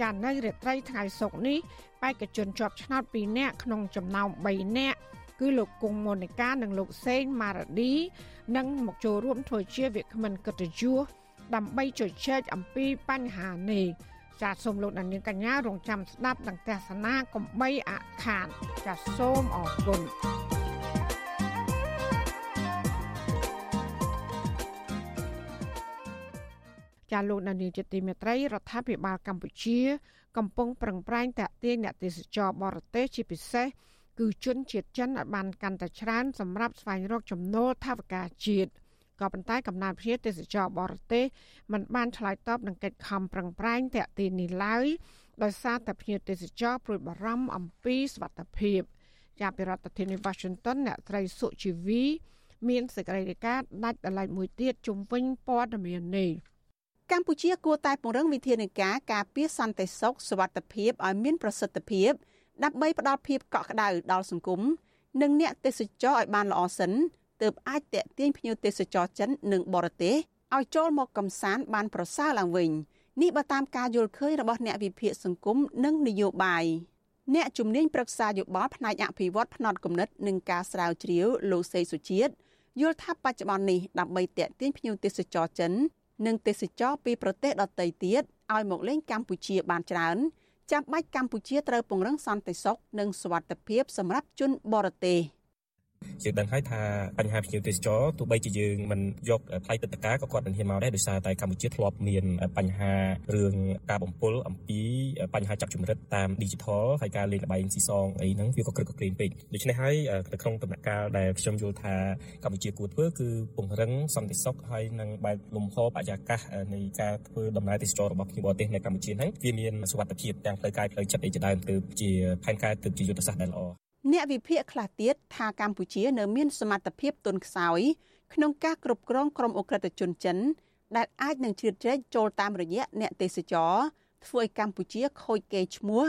ចានៅរាត្រីថ្ងៃសុក្រនេះបេក្ខជនជាប់ឆ្នោត2នាក់ក្នុងចំណោម3នាក់គឺលោកគង់មនិកានិងលោកសេងម៉ារ៉ាឌីនឹងមកចូលរួមធ្វើជាវាគ្មិនកិត្តិយសដើម្បីជជែកអំពីបញ្ហានេះ ចាសសូមលោកនាងកញ្ញារងចាំស្ដាប់ទាំងទស្សនាកំបីអខានចាសសូមអរគុណចាលោកនានីជាទីមេត្រីរដ្ឋាភិបាលកម្ពុជា កំពុងប្រឹងប្រែងតាក់ទាញអ្នកទេសចរបរទេសជាពិសេសគឺជនជាតិចិនឲ្យបានកាន់តែច្រើនសម្រាប់ស្វែងរកចំណូលថវិកាជាតិ ក៏ប៉ុន្តែកំណើនភ្ញៀវទេសចរបរទេសมันបានឆ្លើយតបនឹងកិច្ចខំប្រឹងប្រែងតាក់ទាញនេះឡើយដោយសារតែភ្ញៀវទេសចរព្រួយបារម្ភអំពីសុវត្ថិភាពជាពីរដ្ឋធានី Washington អ្នកត្រីសុជីវីមានសេចក្តីរាយការណ៍ដាច់ដライមួយទៀតជុំវិញព័ត៌មាននេះកម្ពុជាគួរតែពង្រឹងវិធានការការពារសន្តិសុខសុវត្ថិភាពឲ្យមានប្រសិទ្ធភាពដើម្បីផ្ដល់ភាពកក់ក្ដៅដល់សង្គមនិងអ្នកទេសចរឲ្យបានល្អសិន ទើបអាចតេទៀងភ្ញៀវទេសចរចិននិងបរទេសឲ្យចូលមកកំសាន្តបានប្រសើរឡើងវិញនេះបើតាមការយល់ឃើញរបស់អ្នកវិភាគសង្គមនិងនយោបាយអ្នកជំនាញប្រឹក្សាយោបល់ផ្នែកអភិវឌ្ឍផ្នត់គំនិតនិងការស្រាវជ្រាវលោកសេសុជាតិយល់ថាបច្ចុប្បន្ននេះដើម្បីតេទៀងភ្ញៀវទេសចរចិននិងទេសចរពីប្រទេសដទៃទៀតឲ្យមកលេងកម្ពុជាបានច្រើនចាំបាច់កម្ពុជាត្រូវពង្រឹងសន្តិសុខនិងសុវត្ថិភាពសម្រាប់ជនបរទេស។ យើងដឹងហើយថាបញ្ហាភ្ញៀវទេសចរទោះបីជាយើងមិនយកថ្លៃទឹកតកាក៏គាត់មិនហ៊ានមកដែរដោយសារតែកម្ពុជាធ្លាប់មានបញ្ហារឿងការបំពុលអំពីបញ្ហាចាប់ជំរិតតាម digital ហើយការលេងល្បែងស៊ីសងអីហ្នឹងវាក៏ក្រឹកក្រែងពេកដូច្នេះហើយនៅក្នុងដំណាក់កាលដែលខ្ញុំយល់ថាកម្ពុជាគួរធ្វើគឺពង្រឹងសន្តិសុខហើយនឹងបែបលំហបរិយាកាសនៃការធ្វើដំណើរទេសចររបស់ភ្ញៀវបរទេសនៅកម្ពុជាហ្នឹងវាមានសុវត្ថិភាពទាំងផ្លូវកាយផ្លូវចិត្តអីជាដើមទើបជាផែនការទើបជាយុទ្ធសាស្ត្រដែលល្អ អ្នកវិភាគខ្លះទៀតថាកម្ពុជានៅមានសមត្ថភាពទន់ខ្សោយក្នុងការគ្រប់គ្រងក្រុមអ ுக ្រិតជនចិន ដែលអាចនឹងជ្រៀតជ្រែកចូលតាមរយៈអ្នកទេសចរធ្វើឲ្យកម្ពុជាខូចកេរ្តិ៍ឈ្មោះ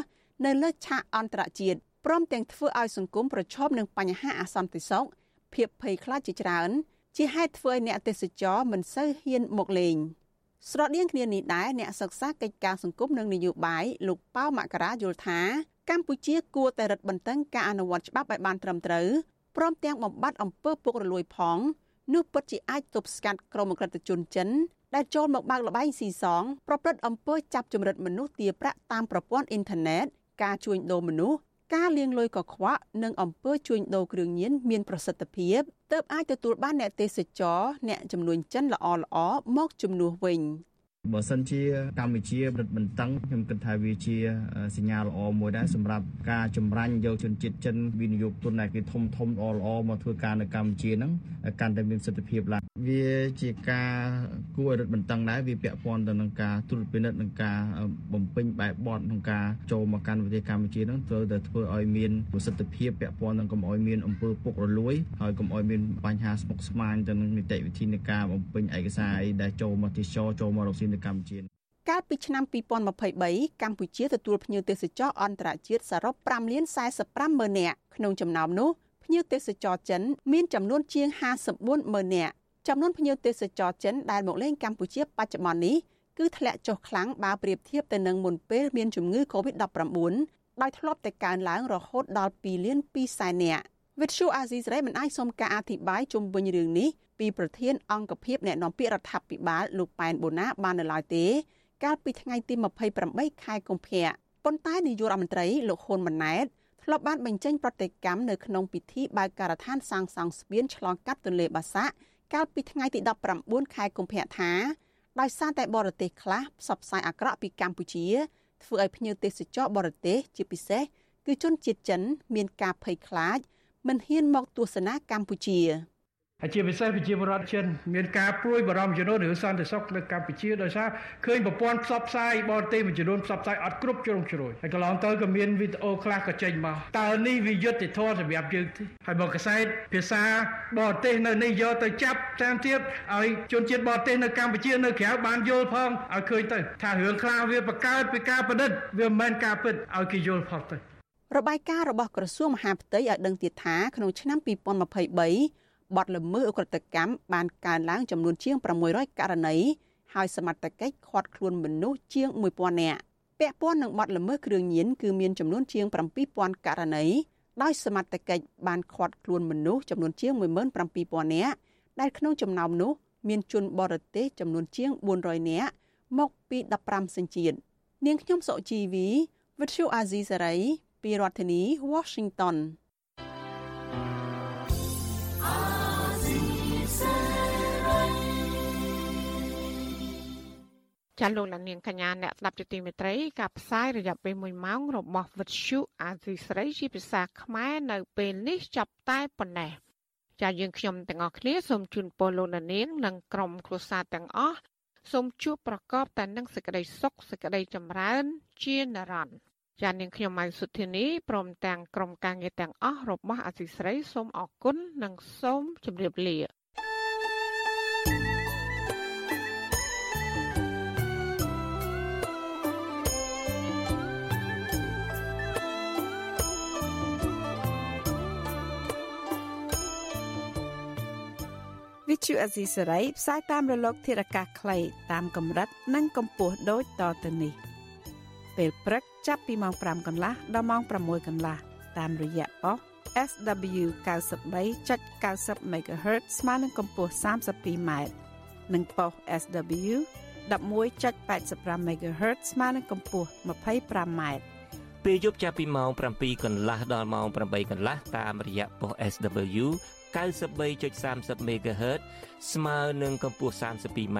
នៅលើឆាកអន្តរជាតិព្រមទាំងធ្វើឲ្យសង្គមប្រឈមនឹងបញ្ហាអសន្តិសុខភាពភ័យខ្លាចជាច្រើន ជាហេតុធ្វើឲ្យអ្នកទេសចរមិនសូវហ៊ានមកលេងស្រដៀងគ្នានេះដែរអ្នកសិក្សាកិច្ចការសង្គមនិងនយោបាយលោកប៉ៅមករាយល់ថា កម្ពុជាគួរតែរឹតបន្តឹងការអនុវត្តច្បាប់ឲ្យបានត្រឹមត្រូវព្រមទាំងបំបត្តិអំពើពុករលួយផងនោះពិតជាអាចទប់ស្កាត់ក្រុមអក្រិតជនចិនដែលចូលមកបើកលបែងស៊ីសងប្រព្រឹត្តអំពើចាប់ចម្រិតមនុស្សទារប្រាក់តាមប្រព័ន្ធអ៊ីនធឺណិតការជួញដូរមនុស្សការលាងលុយកខ្វក់និងអំពើជួញដូរគ្រឿងញៀនមានប្រសិទ្ធភាពទើបអាចទទួលបានអ្នកទេសចរអ្នកចំនួនចិនល្អល្អមកជំនួសវិញ បើសិនជាកម្ពុជារឹតបន្តឹងខ្ញុំគិតថាវាជាសញ្ញាល្អមួយដែរសម្រាប់ការចម្រាញ់យកជនជាតិចិនវិនិយោគទុនដែលគេធំធំល្អល្អមកធ្វើការនៅកម្ពុជាហ្នឹងកាន់តែមានសិទ្ធិភាពឡើងវាជាការគួរឲ្យរឹតបន្តឹងដែរវាពាក់ព័ន្ធទៅនឹងការត្រួតពិនិត្យនិងការបំពេញបែបបទក្នុងការចូលមកកាន់ប្រទេសកម្ពុជាហ្នឹងត្រូវតែធ្វើឲ្យមានប្រសិទ្ធភាពពាក់ព័ន្ធនឹងកុំឲ្យមានអំពើពុករលួយហើយកុំឲ្យមានបញ្ហាស្មុគស្មាញទៅនឹងនីតិវិធីនៃការបំពេញឯកសារអីដែលចូលមកទេសចរចូលមករកស៊ីនៅកម្ពុជាកាលពីឆ្នាំ2023កម្ពុជាទទួលភ្ញៀវទេសចរអន្តរជាតិសរុប5លាន45ម៉ឺននាក់ក្នុងចំណោមនោះភ្ញៀវទេសចរចិនមានចំនួនជាង54ម៉ឺននាក់ចំនួនភ្ញៀវទេសចរចិនដែលមកលេងកម្ពុជាបច្ចុប្បន្ននេះគឺធ្លាក់ចុះខ្លាំងបើប្រៀបធៀបទៅនឹងមុនពេលមានជំងឺ Covid-19 ដោយធ្លាប់តែកើនឡើងរហូតដល់2លាន2សែននាក់ វិទ្យុអាស៊ីសេរីមិនអាចសុំការអធិប្បាយជុំវិញរឿងនេះពីប្រធានអង្គភិបអ្នកនាំពាក្យរដ្ឋាភិបាលលោកប៉ែនបូណាបាននៅឡើយទេ កាលពីថ្ងៃទី28ខែកុម្ភៈប៉ុន្តែនាយករដ្ឋមន្ត្រីលោកហ៊ុនម៉ាណែតធ្លាប់បានបញ្ចេញប្រតិកម្មនៅក្នុងពិធីបើកការដ្ឋានសាងសង់ស្ពានឆ្លងកាត់ទន្លេបាសាក់កាលពីថ្ងៃទី19ខែកុម្ភៈថាដោយសារតែបរទេសខ្លះផ្សព្វផ្សាយអាក្រក់ពីកម្ពុជាធ្វើឲ្យភ្ញៀវទេសចរបរទេសជាពិសេសគឺជនជាតិចិន មានការភ័យខ្លាច មិនហ៊ានមកទស្សនាកម្ពុជាហើយជាពិសេសប្រជាពលរដ្ឋចិនមានការព្រួយបារម្ភចំនួនរឿងសន្តិសុខនៅកម្ពុជាដោយសារឃើញប្រព័ន្ធផ្សព្វផ្សាយបរទេសមួយចំនួនផ្សព្វផ្សាយអត់គ្រប់ជ្រុងជ្រោយហើយកន្លងទៅក៏មានវីដេអូខ្លះក៏ចេញមកតើនេះវាយុត្តិធម៌សម្រាប់យើងទេហើយមកកសែតភាសាបរទេសនៅនេះយកទៅចាប់តាមទៀតឲ្យជនជាតិបរទេសនៅកម្ពុជានៅក្រៅបានយល់ផងឲ្យឃើញទៅថារឿងខ្លះវាបង្កើតពីការប្រឌិតវាមិនមែនការពិតឲ្យគេយល់ផងទៅ របាយការណ៍របស់ក្រសួងមហាផ្ទៃឲ្យដឹងទៀតថាក្នុងឆ្នាំ2023បទល្មើសអ ுக ្រិតកម្មបានកើនឡើងចំនួនជាង600ករណីហើយសមត្ថកិច្ចឃាត់ខ្លួនមនុស្សជាង1000នាក់ពាក់ព័ន្ធនឹងបទល្មើសគ្រឿងញៀនគឺមានចំនួនជាង7000ករណីដោយសមត្ថកិច្ចបានឃាត់ខ្លួនមនុស្សចំនួនជាង17000នាក់ដែលក្នុងចំណោមនោះមានជនបរទេសចំនួនជាង400នាក់មកពី15សញ្ជាតិនាងខ្ញុំសុជីវី Virtual Azizi Saray ពីរដ្ឋធានី Washington ចាលោកលានាងកញ្ញាអ្នកស្ដាប់ជាទីមេត្រីការផ្សាយរយៈពេល1ម៉ោងរបស់វិទ្យុអាស៊ីស្រីជាភាសាខ្មែរនៅពេលនេះចាប់តែប៉ុណ្ណេះចាយើងខ្ញុំទាំងអស់គ្នាសូមជូនពរលោកលានាងនិងក្រុមគ្រួសារទាំងអស់សូមជួបប្រកបតែនឹងសេចក្តីសុខសេចក្តីចម្រើនជានិរន្តរ៍ ចានាងខ្ញុំម៉ៃសុធានីព្រមទាំងក្រុមការងារទាំងអស់របស់អាស៊ីស្រីសូមអរគុណនិងសូមជម្រាបលាវិទ្យុអេស៊ីសេរីផ្សាយតាមរលក ធារកាសខ្លីតាមកម្រិត និងកម្ពស់ដូចតទៅនេះ ពេលព្រឹក ចាប់ពីម៉ោង5កន្លះដល់ម៉ោង6កន្លះតាមរយៈប៉ុស SW 93.90 MHz ស្មើនឹងកម្ពស់ 32m និងប៉ុស SW 11.85 MHz ស្មើនឹងកម្ពស់ 25m ពេលយប់ចាប់ពីម៉ោង7កន្លះដល់ម៉ោង8កន្លះតាមរយៈប៉ុស SW 93.30 MHz ស្មើនឹងកម្ពស់ 32m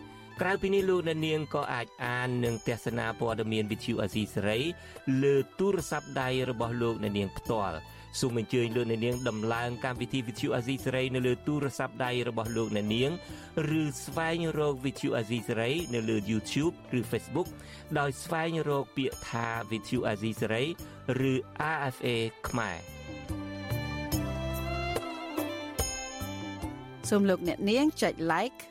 ក្រៅពីនេះលោកអ្នកនាងក៏អាចអាននិងទស្សនាព័ត៌មាន Visual Asia សេរីលើទូរស័ព្ទដៃរបស់លោកអ្នកនាងផ្ទាល់សូមអញ្ជើញលោកអ្នកនាងដំឡើងកម្មវិធី Vithu Azizi សេរីនៅលើទូរស័ព្ទដៃរបស់លោកអ្នកនាងឬស្វែងរក Vithu Azizi សេរីនៅលើ YouTube ឬ Facebook ដោយស្វែងរកពាក្យថា Vithu Azizi សេរីឬ RFA ខ្មែរសូមលោកអ្នកនាងចុច like